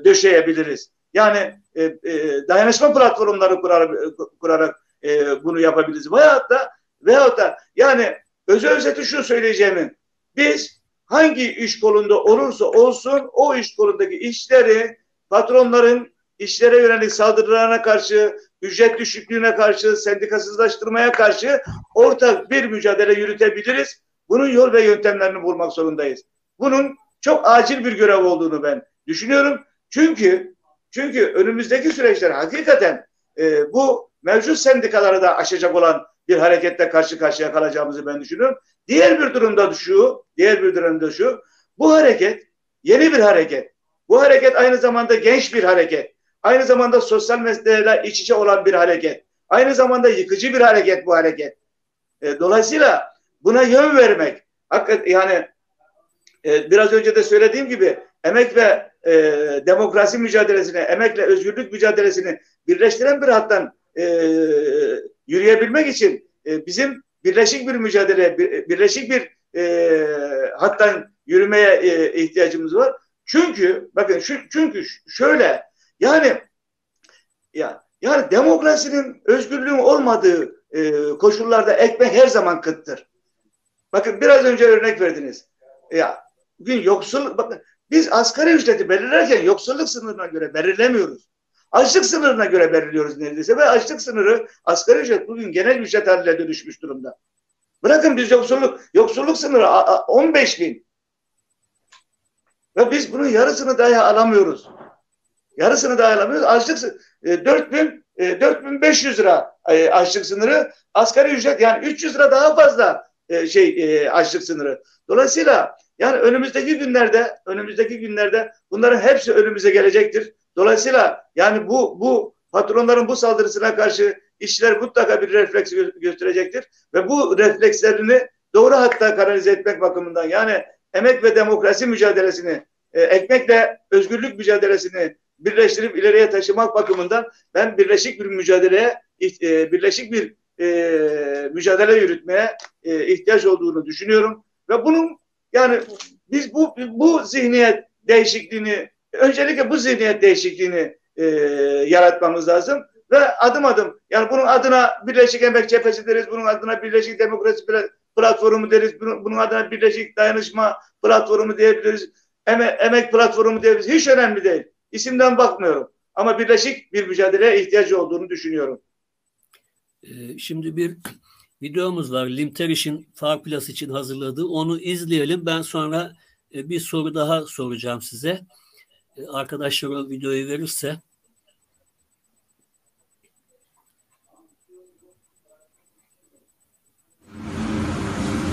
döşeyebiliriz. Yani e, e, dayanışma platformları kurarak, kurarak e, bunu yapabiliriz. Veyahut da, veyahut da yani özü özeti şu söyleyeceğimin biz hangi iş kolunda olursa olsun o iş kolundaki işleri patronların işlere yönelik saldırılarına karşı, ücret düşüklüğüne karşı, sendikasızlaştırmaya karşı ortak bir mücadele yürütebiliriz. Bunun yol ve yöntemlerini bulmak zorundayız. Bunun çok acil bir görev olduğunu ben düşünüyorum. Çünkü çünkü önümüzdeki süreçler hakikaten e, bu mevcut sendikaları da aşacak olan bir harekette karşı karşıya kalacağımızı ben düşünüyorum. Diğer bir durumda şu, diğer bir durumda şu. Bu hareket yeni bir hareket. Bu hareket aynı zamanda genç bir hareket. Aynı zamanda sosyal meselelerle iç içe olan bir hareket. Aynı zamanda yıkıcı bir hareket bu hareket. E, dolayısıyla buna yön vermek, hakikaten yani e, biraz önce de söylediğim gibi emek ve e, demokrasi mücadelesini, emekle özgürlük mücadelesini birleştiren bir hattan e, yürüyebilmek için e, bizim birleşik bir mücadele, bir, birleşik bir e, hattan yürümeye e, ihtiyacımız var. Çünkü bakın şu, çünkü şöyle yani ya yani demokrasinin özgürlüğün olmadığı e, koşullarda ekmek her zaman kıttır. Bakın biraz önce örnek verdiniz. Ya bugün yoksul bakın biz asgari ücreti belirlerken yoksulluk sınırına göre belirlemiyoruz. Açlık sınırına göre belirliyoruz neredeyse ve açlık sınırı asgari ücret bugün genel ücret haline dönüşmüş durumda. Bırakın biz yoksulluk, yoksulluk sınırı 15 bin. Ve biz bunun yarısını dahi alamıyoruz. Yarısını dahi alamıyoruz. Açlık e, 4 bin, e, 4500 lira e, açlık sınırı. Asgari ücret yani 300 lira daha fazla e, şey e, açlık sınırı. Dolayısıyla yani önümüzdeki günlerde önümüzdeki günlerde bunların hepsi önümüze gelecektir. Dolayısıyla yani bu bu patronların bu saldırısına karşı işçiler mutlaka bir refleks gö gösterecektir. Ve bu reflekslerini doğru hatta kanalize etmek bakımından yani emek ve demokrasi mücadelesini, e, ekmekle özgürlük mücadelesini birleştirip ileriye taşımak bakımından ben birleşik bir mücadeleye, e, birleşik bir e, mücadele yürütmeye e, ihtiyaç olduğunu düşünüyorum. Ve bunun yani biz bu bu zihniyet değişikliğini öncelikle bu zihniyet değişikliğini e, yaratmamız lazım ve adım adım yani bunun adına Birleşik Emek Cephesi deriz, bunun adına Birleşik Demokrasi Platformu deriz, bunun, adına Birleşik Dayanışma Platformu diyebiliriz, eme, Emek Platformu diyebiliriz. Hiç önemli değil. İsimden bakmıyorum. Ama birleşik bir mücadeleye ihtiyacı olduğunu düşünüyorum. Ee, şimdi bir videomuz var. Limteriş'in Farplas için hazırladığı. Onu izleyelim. Ben sonra e, bir soru daha soracağım size. E, arkadaşlar o videoyu verirse.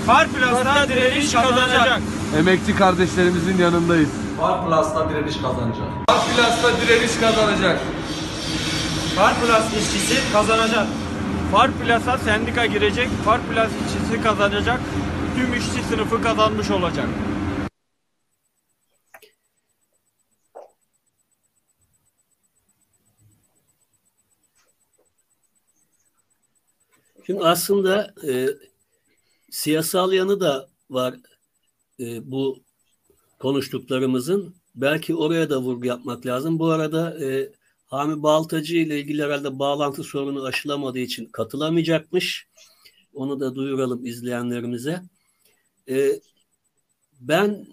Farplas'ta direniş kazanacak. Emekçi kardeşlerimizin yanındayız. Farplas'ta direniş kazanacak. Farplas'ta direniş kazanacak. Farplas işçisi kazanacak. Farplas'a sendika girecek, Farplas işçisi kazanacak, tüm işçi sınıfı kazanmış olacak. Şimdi aslında e, siyasal yanı da var e, bu konuştuklarımızın. Belki oraya da vurgu yapmak lazım. Bu arada e, Hami Baltacı ile ilgili herhalde bağlantı sorunu aşılamadığı için katılamayacakmış. Onu da duyuralım izleyenlerimize. E, ben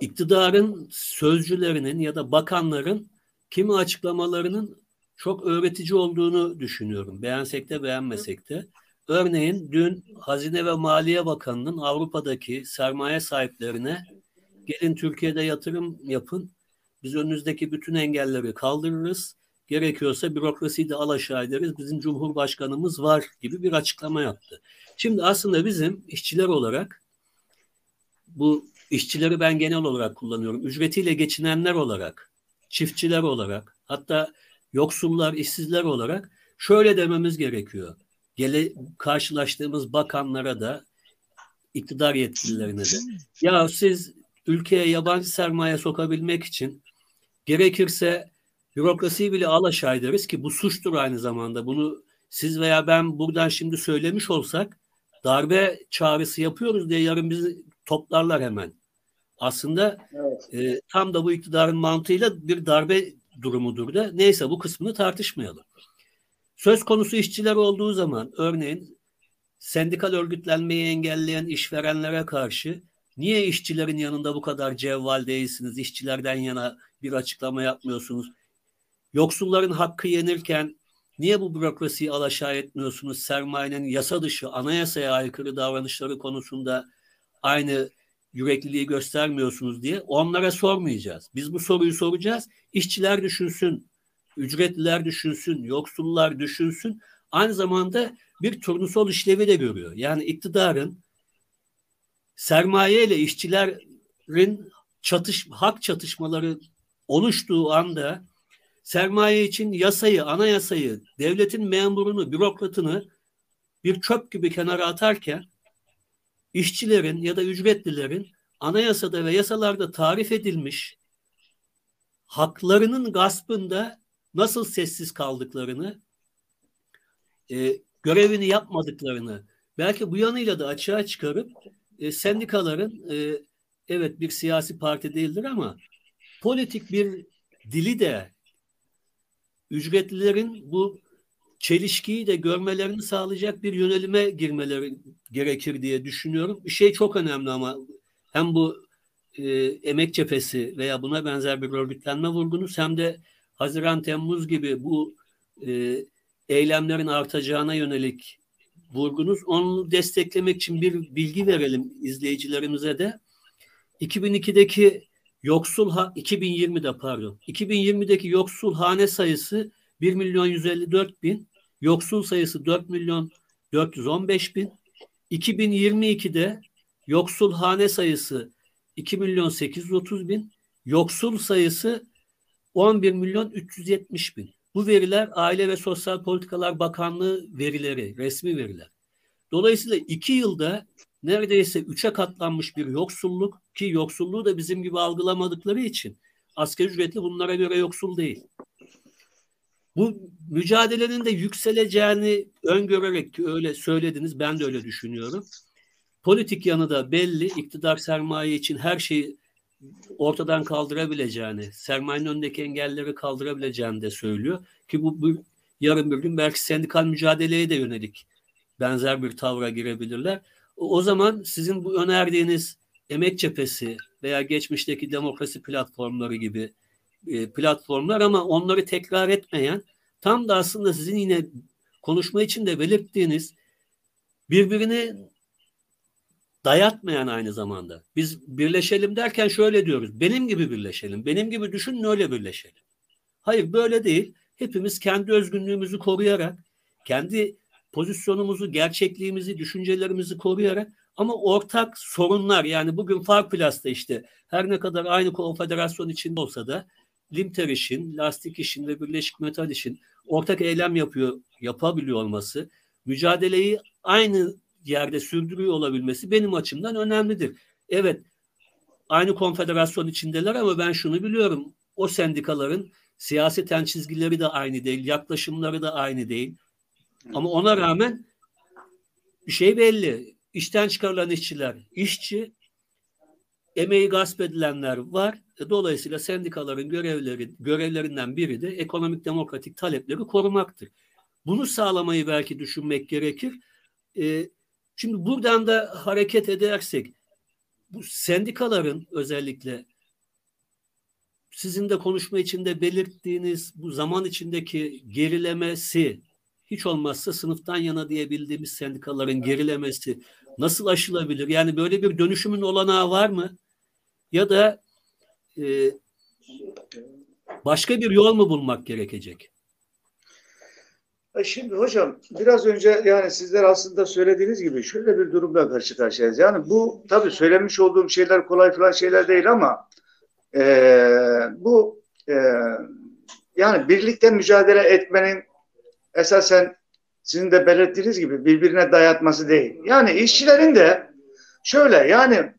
iktidarın sözcülerinin ya da bakanların kimi açıklamalarının çok öğretici olduğunu düşünüyorum. Beğensek de beğenmesek de. Örneğin dün Hazine ve Maliye Bakanı'nın Avrupa'daki sermaye sahiplerine gelin Türkiye'de yatırım yapın. Biz önünüzdeki bütün engelleri kaldırırız. Gerekiyorsa bürokrasiyi de alaşağı ederiz. Bizim Cumhurbaşkanımız var gibi bir açıklama yaptı. Şimdi aslında bizim işçiler olarak bu işçileri ben genel olarak kullanıyorum. Ücretiyle geçinenler olarak, çiftçiler olarak, hatta yoksullar, işsizler olarak şöyle dememiz gerekiyor. Gele, karşılaştığımız bakanlara da iktidar yetkililerine de. Ya siz ülkeye yabancı sermaye sokabilmek için gerekirse bürokrasiyi bile alaşağı ederiz ki bu suçtur aynı zamanda. Bunu siz veya ben buradan şimdi söylemiş olsak darbe çağrısı yapıyoruz diye yarın bizi toplarlar hemen. Aslında evet. e, tam da bu iktidarın mantığıyla bir darbe durumudur da neyse bu kısmını tartışmayalım. Söz konusu işçiler olduğu zaman örneğin sendikal örgütlenmeyi engelleyen işverenlere karşı niye işçilerin yanında bu kadar cevval değilsiniz, işçilerden yana bir açıklama yapmıyorsunuz? Yoksulların hakkı yenirken niye bu bürokrasiyi alaşağı etmiyorsunuz? Sermayenin yasa dışı, anayasaya aykırı davranışları konusunda aynı yürekliliği göstermiyorsunuz diye onlara sormayacağız. Biz bu soruyu soracağız. İşçiler düşünsün, ücretliler düşünsün, yoksullar düşünsün. Aynı zamanda bir turnusol işlevi de görüyor. Yani iktidarın sermaye ile işçilerin çatış hak çatışmaları oluştuğu anda sermaye için yasayı, anayasayı, devletin memurunu, bürokratını bir çöp gibi kenara atarken işçilerin ya da ücretlilerin anayasada ve yasalarda tarif edilmiş haklarının gaspında nasıl sessiz kaldıklarını, e, görevini yapmadıklarını belki bu yanıyla da açığa çıkarıp e, sendikaların e, evet bir siyasi parti değildir ama politik bir dili de ücretlilerin bu çelişkiyi de görmelerini sağlayacak bir yönelime girmeleri gerekir diye düşünüyorum. Bir şey çok önemli ama hem bu e, emek cephesi veya buna benzer bir örgütlenme vurgunuz hem de Haziran Temmuz gibi bu e, eylemlerin artacağına yönelik vurgunuz. Onu desteklemek için bir bilgi verelim izleyicilerimize de. 2002'deki yoksul ha 2020'de pardon 2020'deki yoksul hane sayısı 1 milyon 154 bin Yoksul sayısı 4 milyon 415 bin. 2022'de yoksul hane sayısı 2 milyon 830 bin. Yoksul sayısı 11 milyon 370 bin. Bu veriler Aile ve Sosyal Politikalar Bakanlığı verileri, resmi veriler. Dolayısıyla iki yılda neredeyse üçe katlanmış bir yoksulluk ki yoksulluğu da bizim gibi algılamadıkları için asgari ücretli bunlara göre yoksul değil. Bu mücadelenin de yükseleceğini öngörerek öyle söylediniz ben de öyle düşünüyorum. Politik yanı da belli. İktidar sermaye için her şeyi ortadan kaldırabileceğini, sermayenin önündeki engelleri kaldırabileceğini de söylüyor. Ki bu, bu yarın bir gün belki sendikal mücadeleye de yönelik benzer bir tavra girebilirler. O, o zaman sizin bu önerdiğiniz emek cephesi veya geçmişteki demokrasi platformları gibi e, platformlar ama onları tekrar etmeyen tam da aslında sizin yine konuşma için de belirttiğiniz birbirini dayatmayan aynı zamanda. Biz birleşelim derken şöyle diyoruz. Benim gibi birleşelim. Benim gibi düşünün öyle birleşelim. Hayır böyle değil. Hepimiz kendi özgünlüğümüzü koruyarak, kendi pozisyonumuzu, gerçekliğimizi, düşüncelerimizi koruyarak ama ortak sorunlar yani bugün Farplas'ta işte her ne kadar aynı konfederasyon içinde olsa da limter işin, lastik işin ve birleşik metal işin ortak eylem yapıyor, yapabiliyor olması, mücadeleyi aynı yerde sürdürüyor olabilmesi benim açımdan önemlidir. Evet, aynı konfederasyon içindeler ama ben şunu biliyorum. O sendikaların siyaseten çizgileri de aynı değil, yaklaşımları da aynı değil. Ama ona rağmen bir şey belli. İşten çıkarılan işçiler işçi, emeği gasp edilenler var. E, dolayısıyla sendikaların görevleri, görevlerinden biri de ekonomik demokratik talepleri korumaktır. Bunu sağlamayı belki düşünmek gerekir. E, şimdi buradan da hareket edersek bu sendikaların özellikle sizin de konuşma içinde belirttiğiniz bu zaman içindeki gerilemesi hiç olmazsa sınıftan yana diyebildiğimiz sendikaların gerilemesi nasıl aşılabilir? Yani böyle bir dönüşümün olanağı var mı? Ya da e, başka bir yol mu bulmak gerekecek? E, şimdi hocam biraz önce yani sizler aslında söylediğiniz gibi şöyle bir durumda karşı karşıyayız. Yani bu tabii söylemiş olduğum şeyler kolay falan şeyler değil ama e, bu e, yani birlikte mücadele etmenin esasen sizin de belirttiğiniz gibi birbirine dayatması değil. Yani işçilerin de şöyle yani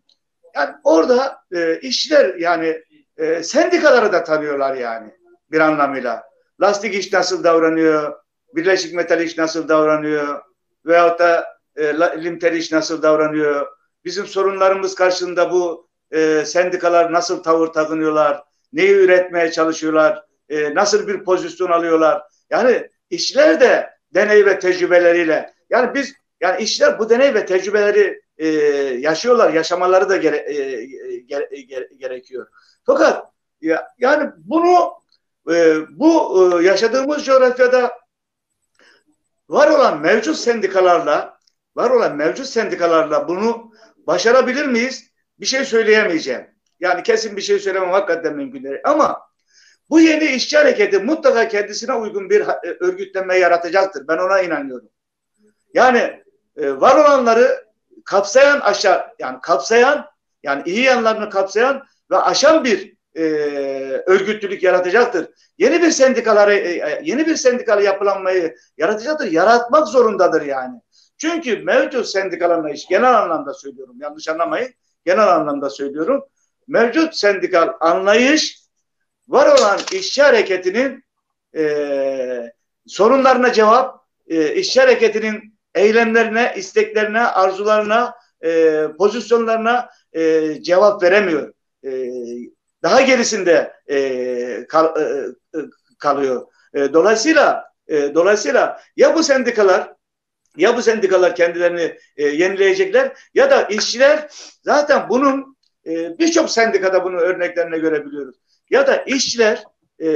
yani orada e, işçiler yani e, sendikaları da tanıyorlar yani bir anlamıyla. Lastik iş nasıl davranıyor, Birleşik Metal iş nasıl davranıyor veyahut da e, Limter iş nasıl davranıyor. Bizim sorunlarımız karşısında bu e, sendikalar nasıl tavır takınıyorlar, neyi üretmeye çalışıyorlar, e, nasıl bir pozisyon alıyorlar. Yani işçiler de deney ve tecrübeleriyle yani biz yani işçiler bu deney ve tecrübeleri e, yaşıyorlar, yaşamaları da gere, e, gere, gere, gerekiyor. Fakat ya, yani bunu e, bu e, yaşadığımız coğrafyada var olan mevcut sendikalarla var olan mevcut sendikalarla bunu başarabilir miyiz? Bir şey söyleyemeyeceğim. Yani kesin bir şey söylemem hakikaten mümkün değil. Ama bu yeni işçi hareketi mutlaka kendisine uygun bir e, örgütlenme yaratacaktır. Ben ona inanıyorum. Yani e, var olanları kapsayan aşağı yani kapsayan yani iyi yanlarını kapsayan ve aşan bir e, örgütlülük yaratacaktır. Yeni bir sendikaları e, e, yeni bir sendikalı yapılanmayı yaratacaktır. Yaratmak zorundadır yani. Çünkü mevcut sendikal anlayış genel anlamda söylüyorum. Yanlış anlamayın. Genel anlamda söylüyorum. Mevcut sendikal anlayış var olan işçi hareketinin e, sorunlarına cevap, e, işçi hareketinin eylemlerine, isteklerine, arzularına, e, pozisyonlarına e, cevap veremiyor. E, daha gerisinde e, kal, e, e, kalıyor. E, dolayısıyla e, dolayısıyla ya bu sendikalar ya bu sendikalar kendilerini e, yenileyecekler ya da işçiler zaten bunun e, birçok sendikada bunun örneklerine görebiliyoruz. Ya da işçiler e,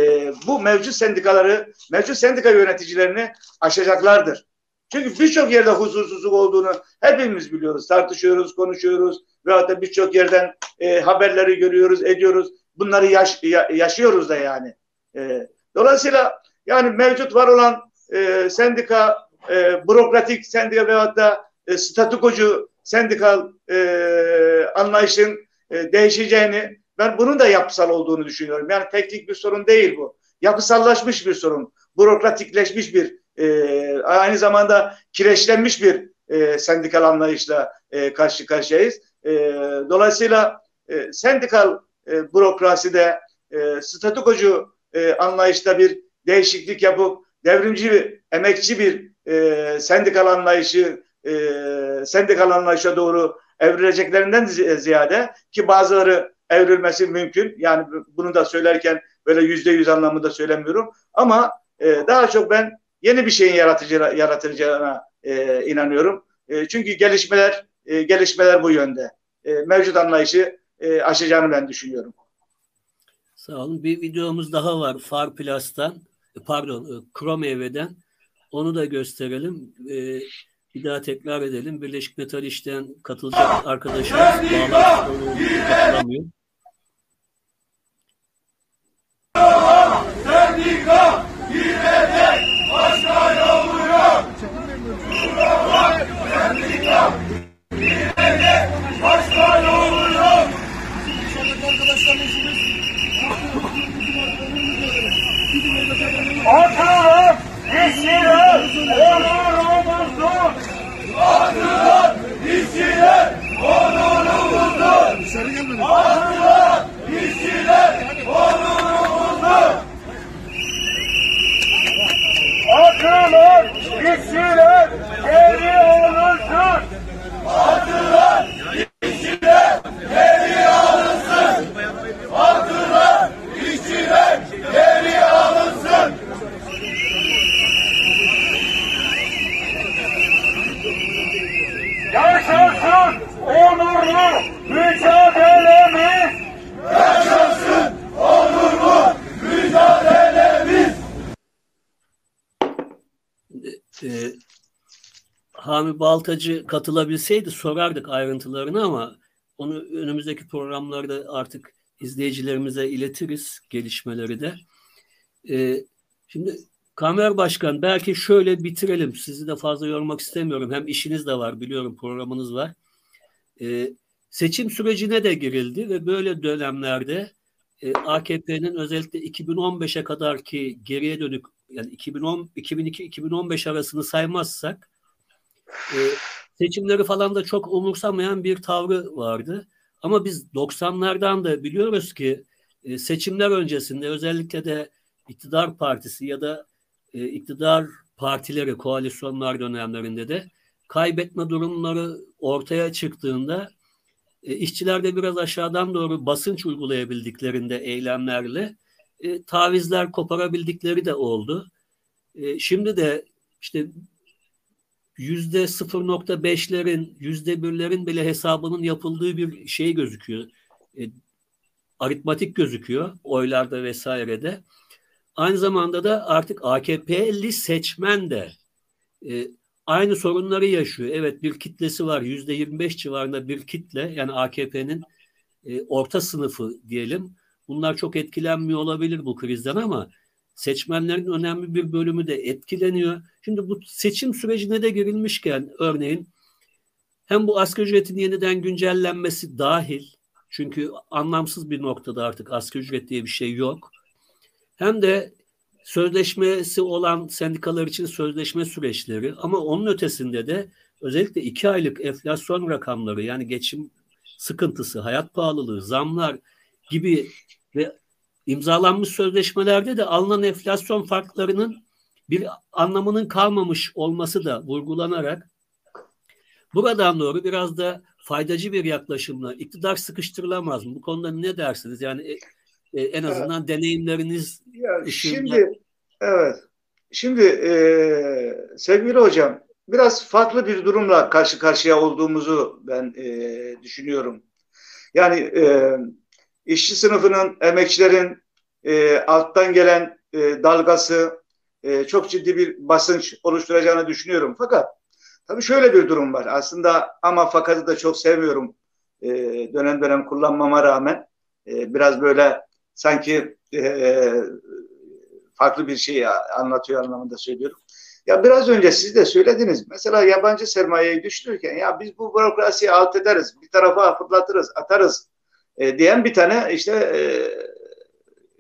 bu mevcut sendikaları, mevcut sendika yöneticilerini aşacaklardır. Çünkü birçok yerde huzursuzluk olduğunu hepimiz biliyoruz. Tartışıyoruz, konuşuyoruz ve hatta birçok yerden e, haberleri görüyoruz, ediyoruz. Bunları yaş, ya, yaşıyoruz da yani. E, dolayısıyla yani mevcut var olan e, sendika, e, bürokratik sendika veyahut da e, statükocu sendikal e, anlayışın e, değişeceğini ben bunun da yapısal olduğunu düşünüyorum. Yani teknik bir sorun değil bu. Yapısallaşmış bir sorun. Bürokratikleşmiş bir e, aynı zamanda kireçlenmiş bir e, sendikal anlayışla e, karşı karşıyayız. E, dolayısıyla e, sendikal e, bürokraside e, statükocu e, anlayışta bir değişiklik yapıp devrimci, bir, emekçi bir e, sendikal anlayışı e, sendikal anlayışa doğru evrileceklerinden ziyade ki bazıları evrilmesi mümkün. Yani bunu da söylerken böyle yüzde yüz anlamında söylemiyorum. Ama e, daha çok ben yeni bir şeyin yaratıcı, yaratılacağına e, inanıyorum. E, çünkü gelişmeler e, gelişmeler bu yönde. E, mevcut anlayışı e, aşacağını ben düşünüyorum. Sağ olun. Bir videomuz daha var Far Plus'tan. E, pardon, e, Chrome Ev'den. Onu da gösterelim. E, bir daha tekrar edelim. Birleşik Metal İş'ten katılacak arkadaşlarımız bağlantılı Sendika gidecek başka yolu yok. Sendika gidecek başka yolu yok. Oturun, işçiler, onurumuzdur. Oturun, işçiler, onurumuzdur. Oturun, işçiler, onurumuzdur. Akılın işçiler geri Baltacı katılabilseydi sorardık ayrıntılarını ama onu önümüzdeki programlarda artık izleyicilerimize iletiriz gelişmeleri de. Ee, şimdi Kamer Başkan belki şöyle bitirelim. Sizi de fazla yormak istemiyorum. Hem işiniz de var biliyorum programınız var. Ee, seçim sürecine de girildi ve böyle dönemlerde e, AKP'nin özellikle 2015'e kadar ki geriye dönük yani 2010 2002-2015 arasını saymazsak e, seçimleri falan da çok umursamayan bir tavrı vardı. Ama biz 90'lardan da biliyoruz ki e, seçimler öncesinde özellikle de iktidar partisi ya da e, iktidar partileri koalisyonlar dönemlerinde de kaybetme durumları ortaya çıktığında e, işçiler de biraz aşağıdan doğru basınç uygulayabildiklerinde eylemlerle e, tavizler koparabildikleri de oldu. E, şimdi de işte yüzde 0.5'lerin, yüzde birlerin bile hesabının yapıldığı bir şey gözüküyor. E, aritmatik gözüküyor oylarda vesairede. Aynı zamanda da artık AKP'li seçmen de e, aynı sorunları yaşıyor. Evet bir kitlesi var. Yüzde 25 civarında bir kitle yani AKP'nin e, orta sınıfı diyelim. Bunlar çok etkilenmiyor olabilir bu krizden ama seçmenlerin önemli bir bölümü de etkileniyor. Şimdi bu seçim sürecine de girilmişken örneğin hem bu asgari ücretin yeniden güncellenmesi dahil çünkü anlamsız bir noktada artık asgari ücret diye bir şey yok. Hem de sözleşmesi olan sendikalar için sözleşme süreçleri ama onun ötesinde de özellikle iki aylık enflasyon rakamları yani geçim sıkıntısı, hayat pahalılığı, zamlar gibi ve imzalanmış sözleşmelerde de alınan enflasyon farklarının bir anlamının kalmamış olması da vurgulanarak buradan doğru biraz da faydacı bir yaklaşımla iktidar sıkıştırılamaz mı? Bu konuda ne dersiniz? Yani e, e, en azından evet. deneyimleriniz ya ışığında... Şimdi evet. Şimdi e, sevgili hocam biraz farklı bir durumla karşı karşıya olduğumuzu ben e, düşünüyorum. Yani e, işçi sınıfının, emekçilerin e, alttan gelen e, dalgası e, çok ciddi bir basınç oluşturacağını düşünüyorum. Fakat tabii şöyle bir durum var. Aslında ama fakatı da çok sevmiyorum e, dönem dönem kullanmama rağmen. E, biraz böyle sanki e, farklı bir şey anlatıyor anlamında söylüyorum. Ya biraz önce siz de söylediniz. Mesela yabancı sermayeyi düşünürken ya biz bu bürokrasiyi alt ederiz, bir tarafa fırlatırız, atarız e, diyen bir tane işte e,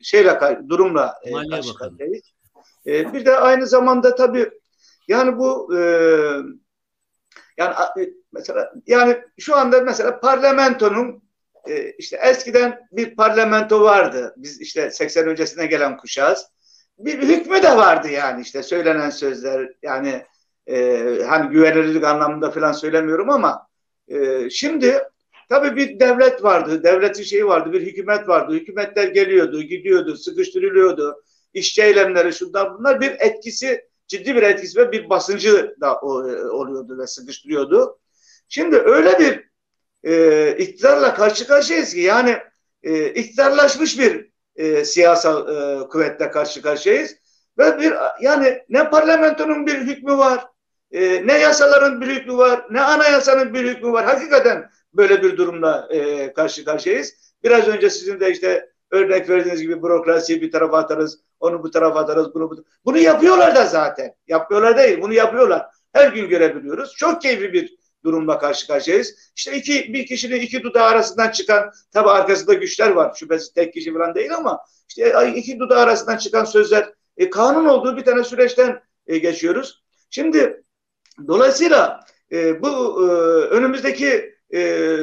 şeyle durumla e, karşı karşıyayız. E, bir de aynı zamanda tabii yani bu e, yani e, mesela yani şu anda mesela parlamentonun e, işte eskiden bir parlamento vardı. Biz işte 80 öncesine gelen kuşağız. Bir hükmü de vardı yani işte söylenen sözler yani e, hani güvenilirlik anlamında falan söylemiyorum ama e, şimdi Tabii bir devlet vardı, devletin şeyi vardı, bir hükümet vardı. Hükümetler geliyordu, gidiyordu, sıkıştırılıyordu. İşçi eylemleri şundan bunlar bir etkisi, ciddi bir etkisi ve bir basıncı da e, oluyordu ve sıkıştırıyordu. Şimdi öyle bir e, iktidarla karşı karşıyayız ki yani e, iktidarlaşmış bir e, siyasal e, kuvvetle karşı karşıyayız. Ve bir yani ne parlamentonun bir hükmü var, e, ne yasaların bir hükmü var, ne anayasanın bir hükmü var. Hakikaten böyle bir durumla e, karşı karşıyayız. Biraz önce sizin de işte örnek verdiğiniz gibi bürokrasiyi bir tarafa atarız, onu bu tarafa atarız, bunu bu Bunu yapıyorlar da zaten. Yapmıyorlar değil, bunu yapıyorlar. Her gün görebiliyoruz. Çok keyifli bir durumla karşı karşıyayız. İşte iki, bir kişinin iki dudağı arasından çıkan, tabi arkasında güçler var. Şüphesiz tek kişi falan değil ama işte iki dudağı arasından çıkan sözler e, kanun olduğu bir tane süreçten e, geçiyoruz. Şimdi dolayısıyla e, bu e, önümüzdeki e,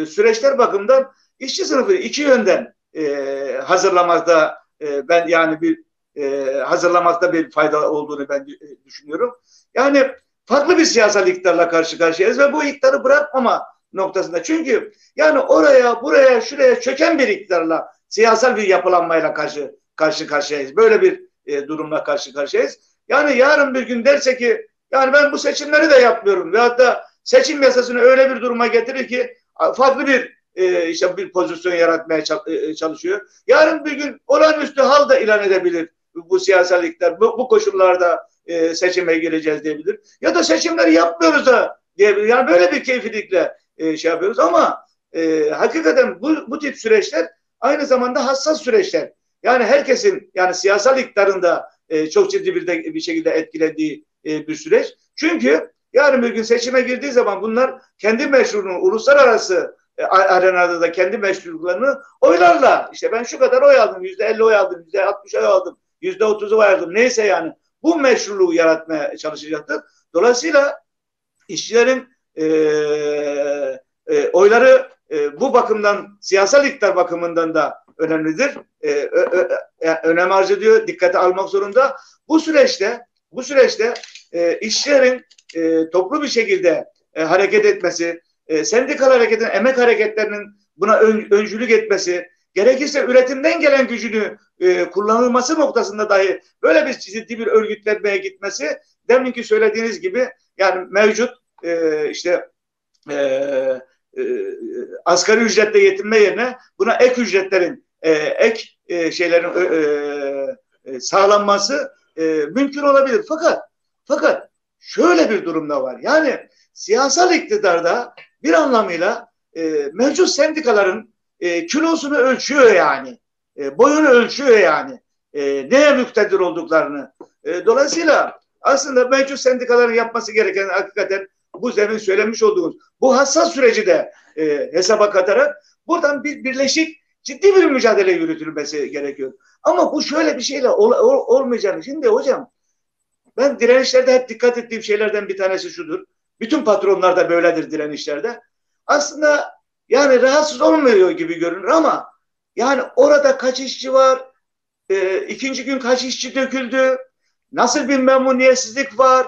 süreçler bakımından işçi sınıfı iki yönden e, hazırlamakta e, ben yani bir e, hazırlamakta bir fayda olduğunu ben e, düşünüyorum. Yani farklı bir siyasal iktidarla karşı karşıyayız ve bu iktidarı bırakmama noktasında. Çünkü yani oraya, buraya, şuraya çöken bir iktidarla siyasal bir yapılanmayla karşı karşı karşıyayız. Böyle bir e, durumla karşı karşıyayız. Yani yarın bir gün derse ki yani ben bu seçimleri de yapmıyorum ve hatta seçim yasasını öyle bir duruma getirir ki farklı bir e, işte bir pozisyon yaratmaya e, çalışıyor. Yarın bir gün olağanüstü hal da ilan edebilir bu siyasallikler. Bu, bu koşullarda e, seçime gireceğiz diyebilir. Ya da seçimleri yapmıyoruz da diye yani böyle bir keyfilikle e, şey yapıyoruz ama e, hakikaten bu, bu tip süreçler aynı zamanda hassas süreçler. Yani herkesin yani siyasal iktidarında e, çok ciddi bir, de, bir şekilde etkilediği e, bir süreç. Çünkü yarın bir gün seçime girdiği zaman bunlar kendi meşrunu uluslararası e, arenada da kendi meşruluklarını oylarla işte ben şu kadar oy aldım, yüzde elli oy aldım, yüzde altmış oy aldım, yüzde otuzu oy aldım neyse yani bu meşruluğu yaratmaya çalışacaktır. Dolayısıyla işçilerin e, e, oyları e, bu bakımdan siyasal iktidar bakımından da önemlidir. E, ö, ö, önem arz ediyor, dikkate almak zorunda. Bu süreçte bu süreçte e, işçilerin e, toplu bir şekilde e, hareket etmesi, e, sendikal hareketin, emek hareketlerinin buna ön, öncülük etmesi, gerekirse üretimden gelen gücünü e, kullanılması noktasında dahi böyle bir ciddi bir örgütlenmeye gitmesi deminki söylediğiniz gibi yani mevcut e, işte e, e, asgari ücretle yetinme yerine buna ek ücretlerin e, ek e, şeylerin e, e, sağlanması e, mümkün olabilir. Fakat fakat şöyle bir durumda var. Yani siyasal iktidarda bir anlamıyla e, mevcut sendikaların e, kilosunu ölçüyor yani. E, boyunu ölçüyor yani. E, neye müktedir olduklarını. E, dolayısıyla aslında mevcut sendikaların yapması gereken hakikaten bu zemin söylemiş olduğumuz bu hassas süreci de e, hesaba katarak buradan bir birleşik ciddi bir mücadele yürütülmesi gerekiyor. Ama bu şöyle bir şeyle ol, ol, olmayacağını. Şimdi hocam ben direnişlerde hep dikkat ettiğim şeylerden bir tanesi şudur. Bütün patronlar da böyledir direnişlerde. Aslında yani rahatsız olmuyor gibi görünür ama yani orada kaç işçi var? E, ikinci gün kaç işçi döküldü? Nasıl bir memnuniyetsizlik var?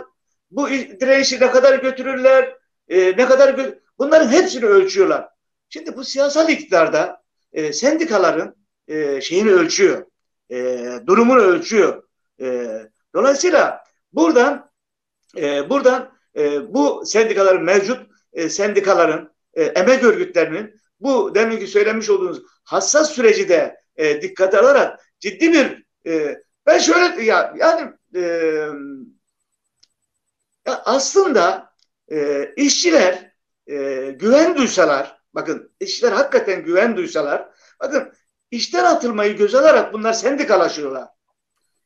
Bu direnişi ne kadar götürürler? E, ne kadar gö bunların hepsini ölçüyorlar. Şimdi bu siyasal iktidarda e, sendikaların e, şeyini ölçüyor. E, durumunu ölçüyor. E, dolayısıyla buradan e, buradan e, bu sendikaların mevcut e, sendikaların e, emek örgütlerinin bu deminki söylemiş olduğunuz hassas süreci de e, dikkate alarak ciddi bir e, ben şöyle ya yani e, ya aslında e, işçiler e, güven duysalar bakın işçiler hakikaten güven duysalar bakın işten atılmayı göz alarak bunlar sendikalaşıyorlar.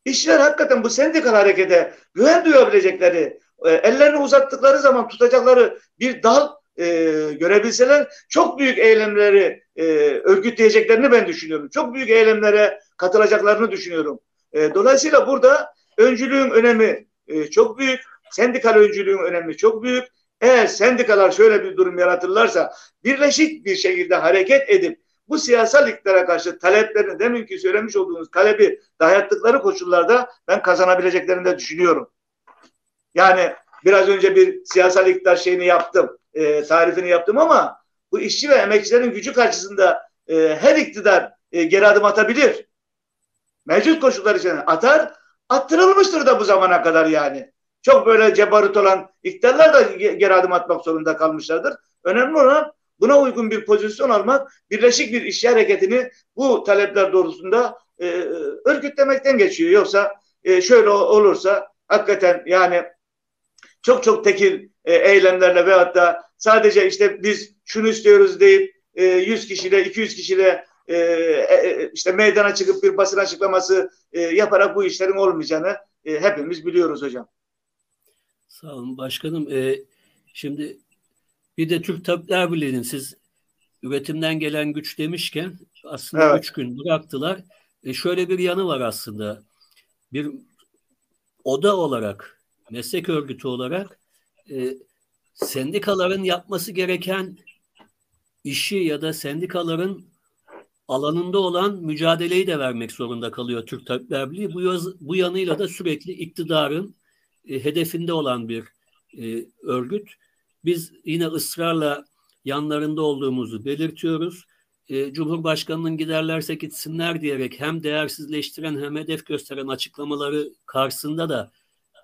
İşçiler hakikaten bu sendikal harekete güven duyabilecekleri, e, ellerini uzattıkları zaman tutacakları bir dal e, görebilseler çok büyük eylemleri e, örgütleyeceklerini ben düşünüyorum. Çok büyük eylemlere katılacaklarını düşünüyorum. E, dolayısıyla burada öncülüğün önemi e, çok büyük. Sendikal öncülüğün önemi çok büyük. Eğer sendikalar şöyle bir durum yaratırlarsa birleşik bir şekilde hareket edip bu siyasal iktidara karşı taleplerini deminki söylemiş olduğunuz talebi dayattıkları koşullarda ben kazanabileceklerini de düşünüyorum. Yani biraz önce bir siyasal iktidar şeyini yaptım, e, tarifini yaptım ama bu işçi ve emekçilerin gücü karşısında e, her iktidar e, geri adım atabilir. Mevcut koşullar için atar, attırılmıştır da bu zamana kadar yani. Çok böyle cebarut olan iktidarlar da geri adım atmak zorunda kalmışlardır. Önemli olan buna uygun bir pozisyon almak, birleşik bir iş hareketini bu talepler doğrusunda e, örgütlemekten geçiyor. Yoksa e, şöyle olursa hakikaten yani çok çok tekil e, eylemlerle veyahut da sadece işte biz şunu istiyoruz deyip e, 100 kişiyle 200 kişiyle e, e, işte meydana çıkıp bir basın açıklaması e, yaparak bu işlerin olmayacağını e, hepimiz biliyoruz hocam. Sağ olun başkanım. E, şimdi bir de Türk Tabipler Birliği'nin siz üretimden gelen güç demişken aslında evet. üç gün bıraktılar. E, şöyle bir yanı var aslında. Bir oda olarak, meslek örgütü olarak e, sendikaların yapması gereken işi ya da sendikaların alanında olan mücadeleyi de vermek zorunda kalıyor Türk Tabipler Birliği. Bu, yaz, bu yanıyla da sürekli iktidarın e, hedefinde olan bir e, örgüt. Biz yine ısrarla yanlarında olduğumuzu belirtiyoruz. E, Cumhurbaşkanının giderlerse gitsinler diyerek hem değersizleştiren hem hedef gösteren açıklamaları karşısında da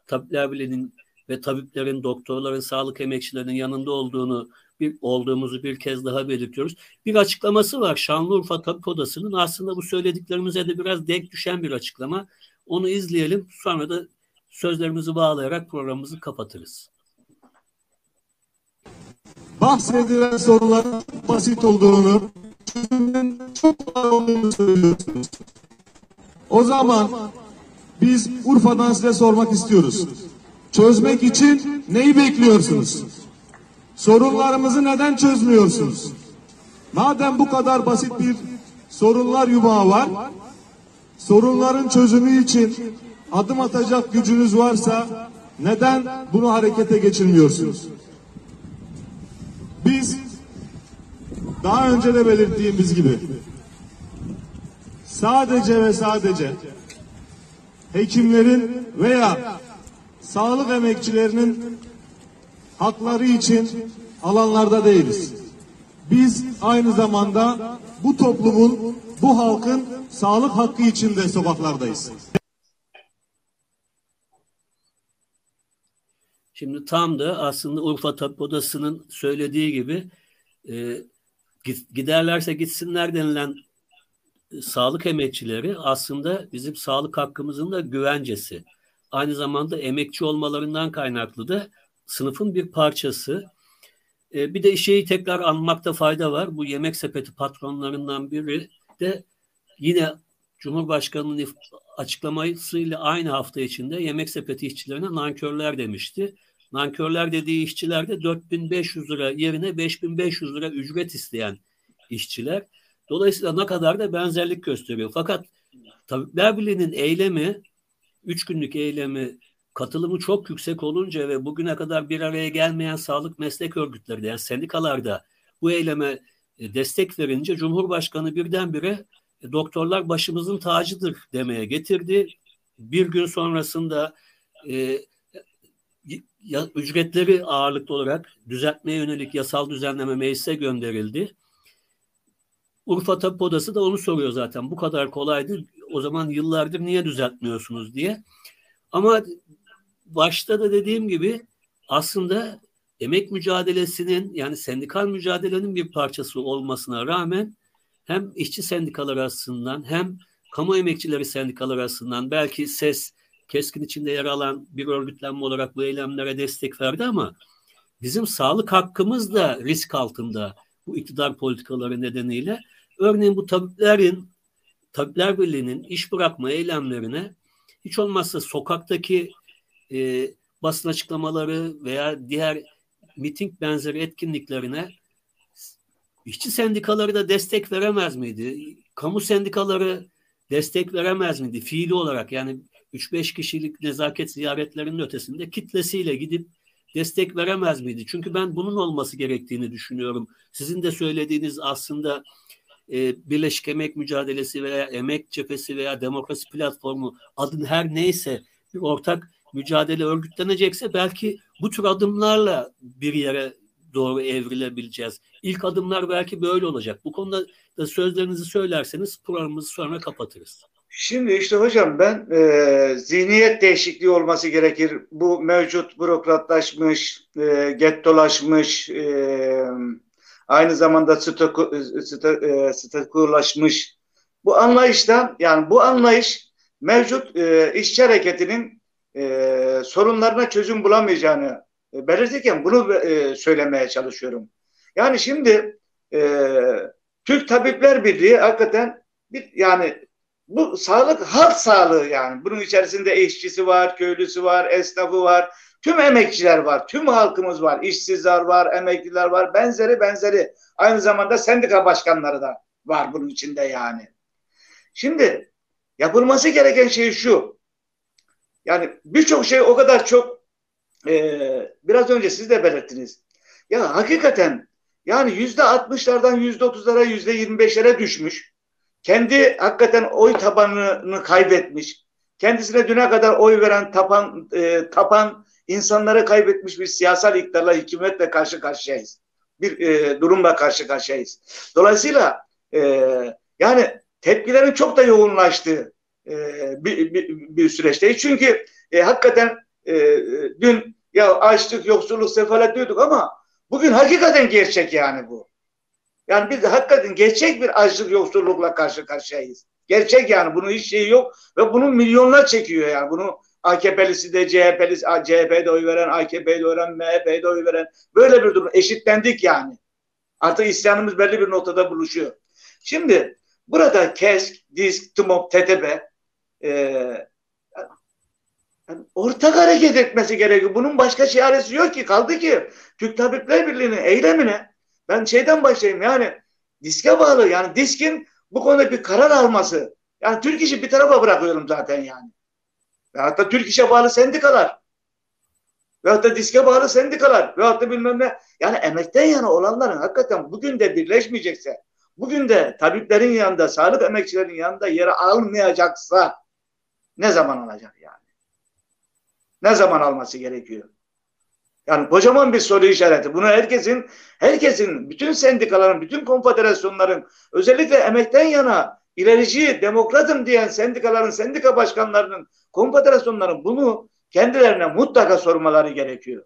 Tabipler Birliği'nin ve tabiplerin, doktorların, sağlık emekçilerinin yanında olduğunu bir olduğumuzu bir kez daha belirtiyoruz. Bir açıklaması var Şanlıurfa Tabip Odası'nın. Aslında bu söylediklerimize de biraz denk düşen bir açıklama. Onu izleyelim. Sonra da sözlerimizi bağlayarak programımızı kapatırız. Bahsedilen sorunların basit olduğunu, çözümün çok kolay olduğunu söylüyorsunuz. O zaman biz Urfa'dan size sormak istiyoruz. Çözmek için neyi bekliyorsunuz? Sorunlarımızı neden çözmüyorsunuz? Madem bu kadar basit bir sorunlar yumağı var, sorunların çözümü için adım atacak gücünüz varsa neden bunu harekete geçirmiyorsunuz? Biz daha önce de belirttiğimiz gibi sadece ve sadece hekimlerin veya sağlık emekçilerinin hakları için alanlarda değiliz. Biz aynı zamanda bu toplumun, bu halkın sağlık hakkı için de sokaklardayız. Şimdi tam da aslında Urfa Tabip Odası'nın söylediği gibi e, giderlerse gitsinler denilen e, sağlık emekçileri aslında bizim sağlık hakkımızın da güvencesi. Aynı zamanda emekçi olmalarından kaynaklı da sınıfın bir parçası. E, bir de şeyi tekrar anmakta fayda var. Bu yemek sepeti patronlarından biri de yine Cumhurbaşkanı'nın açıklamasıyla aynı hafta içinde yemek sepeti işçilerine nankörler demişti. Nankörler dediği işçiler de 4500 lira yerine 5500 lira ücret isteyen işçiler. Dolayısıyla ne kadar da benzerlik gösteriyor. Fakat Tabipler Birliği'nin eylemi, üç günlük eylemi katılımı çok yüksek olunca ve bugüne kadar bir araya gelmeyen sağlık meslek örgütleri de yani sendikalarda bu eyleme e, destek verince Cumhurbaşkanı birdenbire e, doktorlar başımızın tacıdır demeye getirdi. Bir gün sonrasında e, ücretleri ağırlıklı olarak düzeltmeye yönelik yasal düzenleme meclise gönderildi. Urfa Tabip Odası da onu soruyor zaten. Bu kadar kolaydı. O zaman yıllardır niye düzeltmiyorsunuz diye. Ama başta da dediğim gibi aslında emek mücadelesinin yani sendikal mücadelenin bir parçası olmasına rağmen hem işçi sendikaları arasından hem kamu emekçileri sendikaları arasından belki ses keskin içinde yer alan bir örgütlenme olarak bu eylemlere destek verdi ama bizim sağlık hakkımız da risk altında bu iktidar politikaları nedeniyle. Örneğin bu tabiplerin, Tabipler Birliği'nin iş bırakma eylemlerine hiç olmazsa sokaktaki e, basın açıklamaları veya diğer miting benzeri etkinliklerine işçi sendikaları da destek veremez miydi? Kamu sendikaları destek veremez miydi? Fiili olarak yani 3-5 kişilik nezaket ziyaretlerinin ötesinde kitlesiyle gidip destek veremez miydi? Çünkü ben bunun olması gerektiğini düşünüyorum. Sizin de söylediğiniz aslında e, Birleşik Emek Mücadelesi veya Emek Cephesi veya Demokrasi Platformu adın her neyse bir ortak mücadele örgütlenecekse belki bu tür adımlarla bir yere doğru evrilebileceğiz. İlk adımlar belki böyle olacak. Bu konuda da sözlerinizi söylerseniz programımızı sonra kapatırız. Şimdi işte hocam ben e, zihniyet değişikliği olması gerekir. Bu mevcut bürokratlaşmış, e, gettolaşmış, e, aynı zamanda stok, stok, e, statükolaşmış bu anlayıştan yani bu anlayış mevcut e, işçi hareketinin e, sorunlarına çözüm bulamayacağını e, belirtirken bunu e, söylemeye çalışıyorum. Yani şimdi e, Türk Tabipler Birliği hakikaten bir yani bu sağlık halk sağlığı yani. Bunun içerisinde işçisi var, köylüsü var, esnafı var, tüm emekçiler var, tüm halkımız var, işsizler var, emekliler var, benzeri benzeri. Aynı zamanda sendika başkanları da var bunun içinde yani. Şimdi yapılması gereken şey şu. Yani birçok şey o kadar çok e, biraz önce siz de belirttiniz. Ya hakikaten yani yüzde altmışlardan yüzde otuzlara yüzde yirmi beşlere düşmüş kendi hakikaten oy tabanını kaybetmiş, kendisine düne kadar oy veren tapan e, tapan insanları kaybetmiş bir siyasal iktidarla hükümetle karşı karşıyayız. Bir e, durumla karşı karşıyayız. Dolayısıyla e, yani tepkilerin çok da yoğunlaştığı e, bir, bir, bir süreçteyiz. Çünkü e, hakikaten e, dün ya açlık, yoksulluk, sefalet diyorduk ama bugün hakikaten gerçek yani bu. Yani biz de hakikaten gerçek bir açlık yoksullukla karşı karşıyayız. Gerçek yani bunun hiç şeyi yok ve bunu milyonlar çekiyor yani bunu AKP'lisi de CHP'lisi, CHP'de oy veren, AKP'de oy veren, MHP'de oy veren. Böyle bir durum. Eşitlendik yani. Artık isyanımız belli bir noktada buluşuyor. Şimdi burada KESK, DİSK, TMOP, TTB e, yani ortak hareket etmesi gerekiyor. Bunun başka çaresi yok ki. Kaldı ki Türk Tabipler Birliği'nin eylemine ben şeyden başlayayım yani diske bağlı yani diskin bu konuda bir karar alması. Yani Türk işi bir tarafa bırakıyorum zaten yani. Ve hatta Türk işe bağlı sendikalar. Ve hatta diske bağlı sendikalar. Ve hatta bilmem ne. Yani emekten yana olanların hakikaten bugün de birleşmeyecekse, bugün de tabiplerin yanında, sağlık emekçilerin yanında yeri almayacaksa ne zaman alacak yani? Ne zaman alması gerekiyor? Yani kocaman bir soru işareti. Bunu herkesin, herkesin, bütün sendikaların, bütün konfederasyonların, özellikle emekten yana ilerici, demokratım diyen sendikaların, sendika başkanlarının, konfederasyonların bunu kendilerine mutlaka sormaları gerekiyor.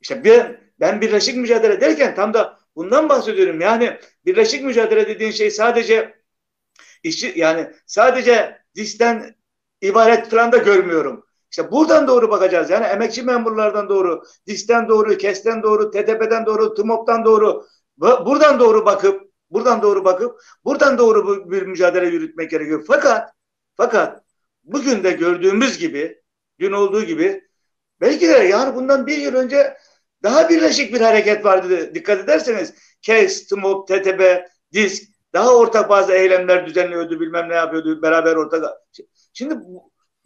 İşte ben, ben birleşik mücadele derken tam da bundan bahsediyorum. Yani birleşik mücadele dediğin şey sadece işçi yani sadece disten ibaret falan da görmüyorum. İşte buradan doğru bakacağız. Yani emekçi memurlardan doğru, DİS'ten doğru, KES'ten doğru, TTP'den doğru, TMOP'tan doğru, buradan doğru bakıp, buradan doğru bakıp, buradan doğru bir mücadele yürütmek gerekiyor. Fakat, fakat bugün de gördüğümüz gibi, dün olduğu gibi, belki de yani bundan bir yıl önce daha birleşik bir hareket vardı. Dikkat ederseniz KES, TMOP, TTP, DİSK daha ortak bazı eylemler düzenliyordu, bilmem ne yapıyordu, beraber ortak. Şimdi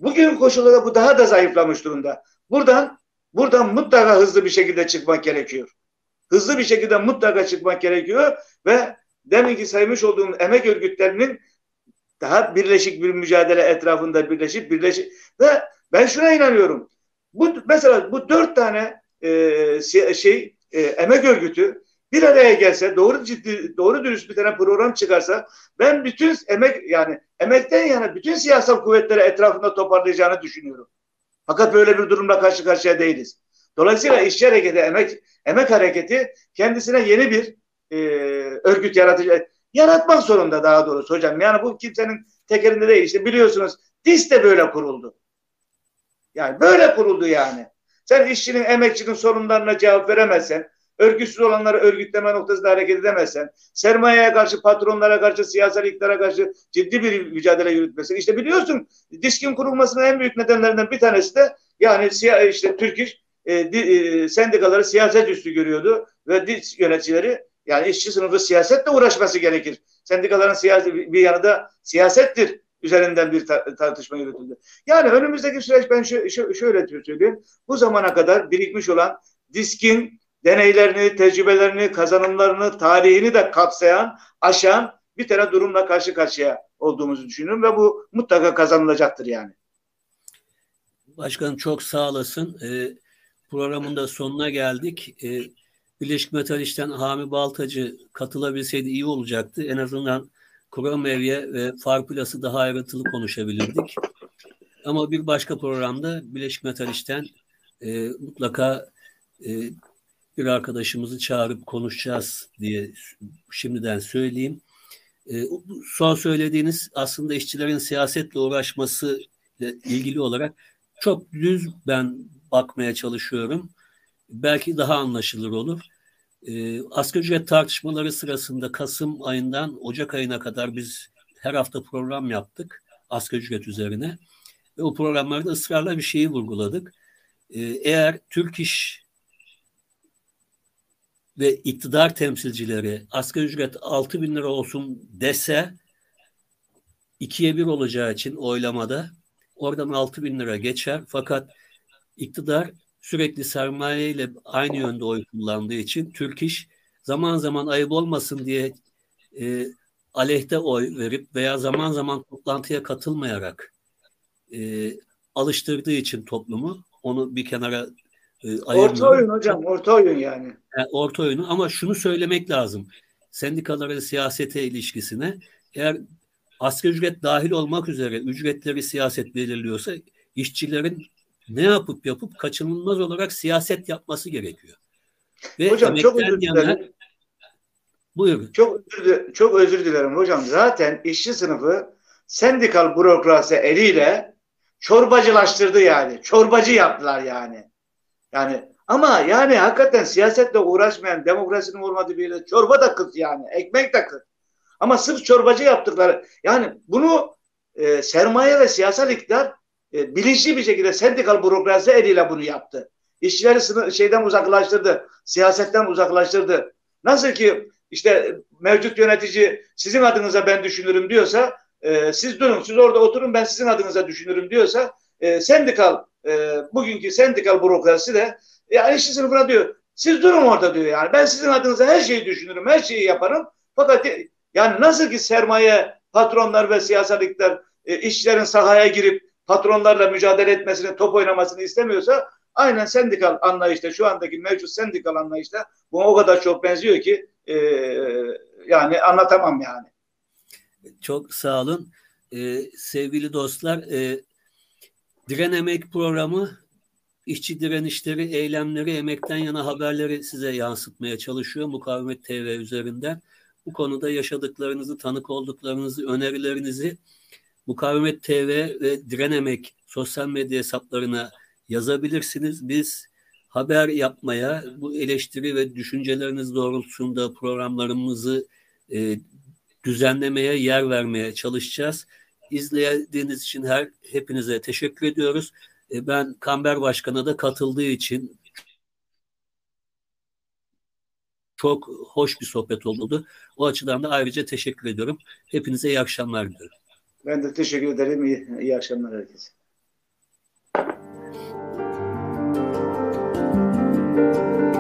bugün koşullarda bu daha da zayıflamış durumda. Buradan buradan mutlaka hızlı bir şekilde çıkmak gerekiyor. Hızlı bir şekilde mutlaka çıkmak gerekiyor ve demin ki saymış olduğum emek örgütlerinin daha birleşik bir mücadele etrafında birleşip birleşip ve ben şuna inanıyorum. Bu mesela bu dört tane e, şey e, emek örgütü bir araya gelse doğru ciddi doğru dürüst bir tane program çıkarsa ben bütün emek yani emekten yana bütün siyasal kuvvetleri etrafında toparlayacağını düşünüyorum. Fakat böyle bir durumla karşı karşıya değiliz. Dolayısıyla işçi hareketi, emek emek hareketi kendisine yeni bir e, örgüt yaratacak. Yaratmak zorunda daha doğrusu hocam. Yani bu kimsenin tekerinde değil. İşte biliyorsunuz DİS de böyle kuruldu. Yani böyle kuruldu yani. Sen işçinin, emekçinin sorunlarına cevap veremezsen, örgütsüz olanları örgütleme noktasında hareket edemezsen, sermayeye karşı, patronlara karşı, siyasal iktidara karşı ciddi bir mücadele yürütmesin. İşte biliyorsun diskin kurulmasının en büyük nedenlerinden bir tanesi de yani işte Türk İş e, e, sendikaları siyaset üstü görüyordu ve disk yöneticileri yani işçi sınıfı siyasetle uğraşması gerekir. Sendikaların siyasi bir yanında siyasettir üzerinden bir tartışma yürütüldü. Yani önümüzdeki süreç ben şöyle söyleyeyim. Bu zamana kadar birikmiş olan diskin deneylerini, tecrübelerini, kazanımlarını, tarihini de kapsayan, aşan bir tane durumla karşı karşıya olduğumuzu düşünüyorum ve bu mutlaka kazanılacaktır yani. Başkanım çok sağ olasın. Ee, programın da sonuna geldik. Ee, Birleşik Metal İş'ten Hami Baltacı katılabilseydi iyi olacaktı. En azından Kromevye ve Farplas'ı daha ayrıntılı konuşabilirdik. Ama bir başka programda Birleşik Metal İş'ten e, mutlaka e, bir arkadaşımızı çağırıp konuşacağız diye şimdiden söyleyeyim. E, son söylediğiniz aslında işçilerin siyasetle uğraşması ile ilgili olarak çok düz ben bakmaya çalışıyorum. Belki daha anlaşılır olur. E, asgari ücret tartışmaları sırasında Kasım ayından Ocak ayına kadar biz her hafta program yaptık asgari ücret üzerine. Ve o programlarda ısrarla bir şeyi vurguladık. E, eğer Türk İş ve iktidar temsilcileri asgari ücret 6 bin lira olsun dese ikiye bir olacağı için oylamada oradan 6 bin lira geçer. Fakat iktidar sürekli sermaye ile aynı yönde oy kullandığı için Türk İş zaman zaman ayıp olmasın diye e, aleyhte oy verip veya zaman zaman toplantıya katılmayarak e, alıştırdığı için toplumu onu bir kenara e, Orta oyun hocam, orta oyun yani. yani. Orta oyunu ama şunu söylemek lazım. Sendikaların siyasete ilişkisine eğer asgari ücret dahil olmak üzere ücretleri siyaset belirliyorsa işçilerin ne yapıp yapıp kaçınılmaz olarak siyaset yapması gerekiyor. Ve hocam çok özür dilerim. Yana, buyurun. Çok özür, çok özür dilerim hocam. Zaten işçi sınıfı sendikal bürokrasi eliyle çorbacılaştırdı yani. Çorbacı yaptılar yani. Yani ama yani hakikaten siyasetle uğraşmayan, demokrasinin olmadığı bir yerde çorba da kız yani. Ekmek de kız. Ama sırf çorbacı yaptıkları. Yani bunu e, sermaye ve siyasal iktidar e, bilinçli bir şekilde sendikal bürokrasi eliyle bunu yaptı. İşçileri sınır, şeyden uzaklaştırdı. Siyasetten uzaklaştırdı. Nasıl ki işte mevcut yönetici sizin adınıza ben düşünürüm diyorsa e, siz durun siz orada oturun ben sizin adınıza düşünürüm diyorsa e, sendikal e, bugünkü sendikal bürokrasi de yani işçi sınıfına diyor siz durun orada diyor yani ben sizin adınıza her şeyi düşünürüm her şeyi yaparım fakat yani nasıl ki sermaye patronlar ve siyasallikler e, işçilerin sahaya girip patronlarla mücadele etmesini top oynamasını istemiyorsa aynen sendikal anlayışta şu andaki mevcut sendikal anlayışta bu o kadar çok benziyor ki e, yani anlatamam yani. Çok sağ olun. Ee, sevgili dostlar, e, Diren Emek programı işçi direnişleri, eylemleri, emekten yana haberleri size yansıtmaya çalışıyor Mukavemet TV üzerinden. Bu konuda yaşadıklarınızı, tanık olduklarınızı, önerilerinizi Mukavemet TV ve Diren Emek sosyal medya hesaplarına yazabilirsiniz. Biz haber yapmaya, bu eleştiri ve düşünceleriniz doğrultusunda programlarımızı e, düzenlemeye, yer vermeye çalışacağız. İzlediğiniz için her hepinize teşekkür ediyoruz. E, ben Kamber Başkan'a da katıldığı için çok hoş bir sohbet oldu. O açıdan da ayrıca teşekkür ediyorum. Hepinize iyi akşamlar diliyorum. Ben de teşekkür ederim. İyi, iyi akşamlar herkese. Thank you.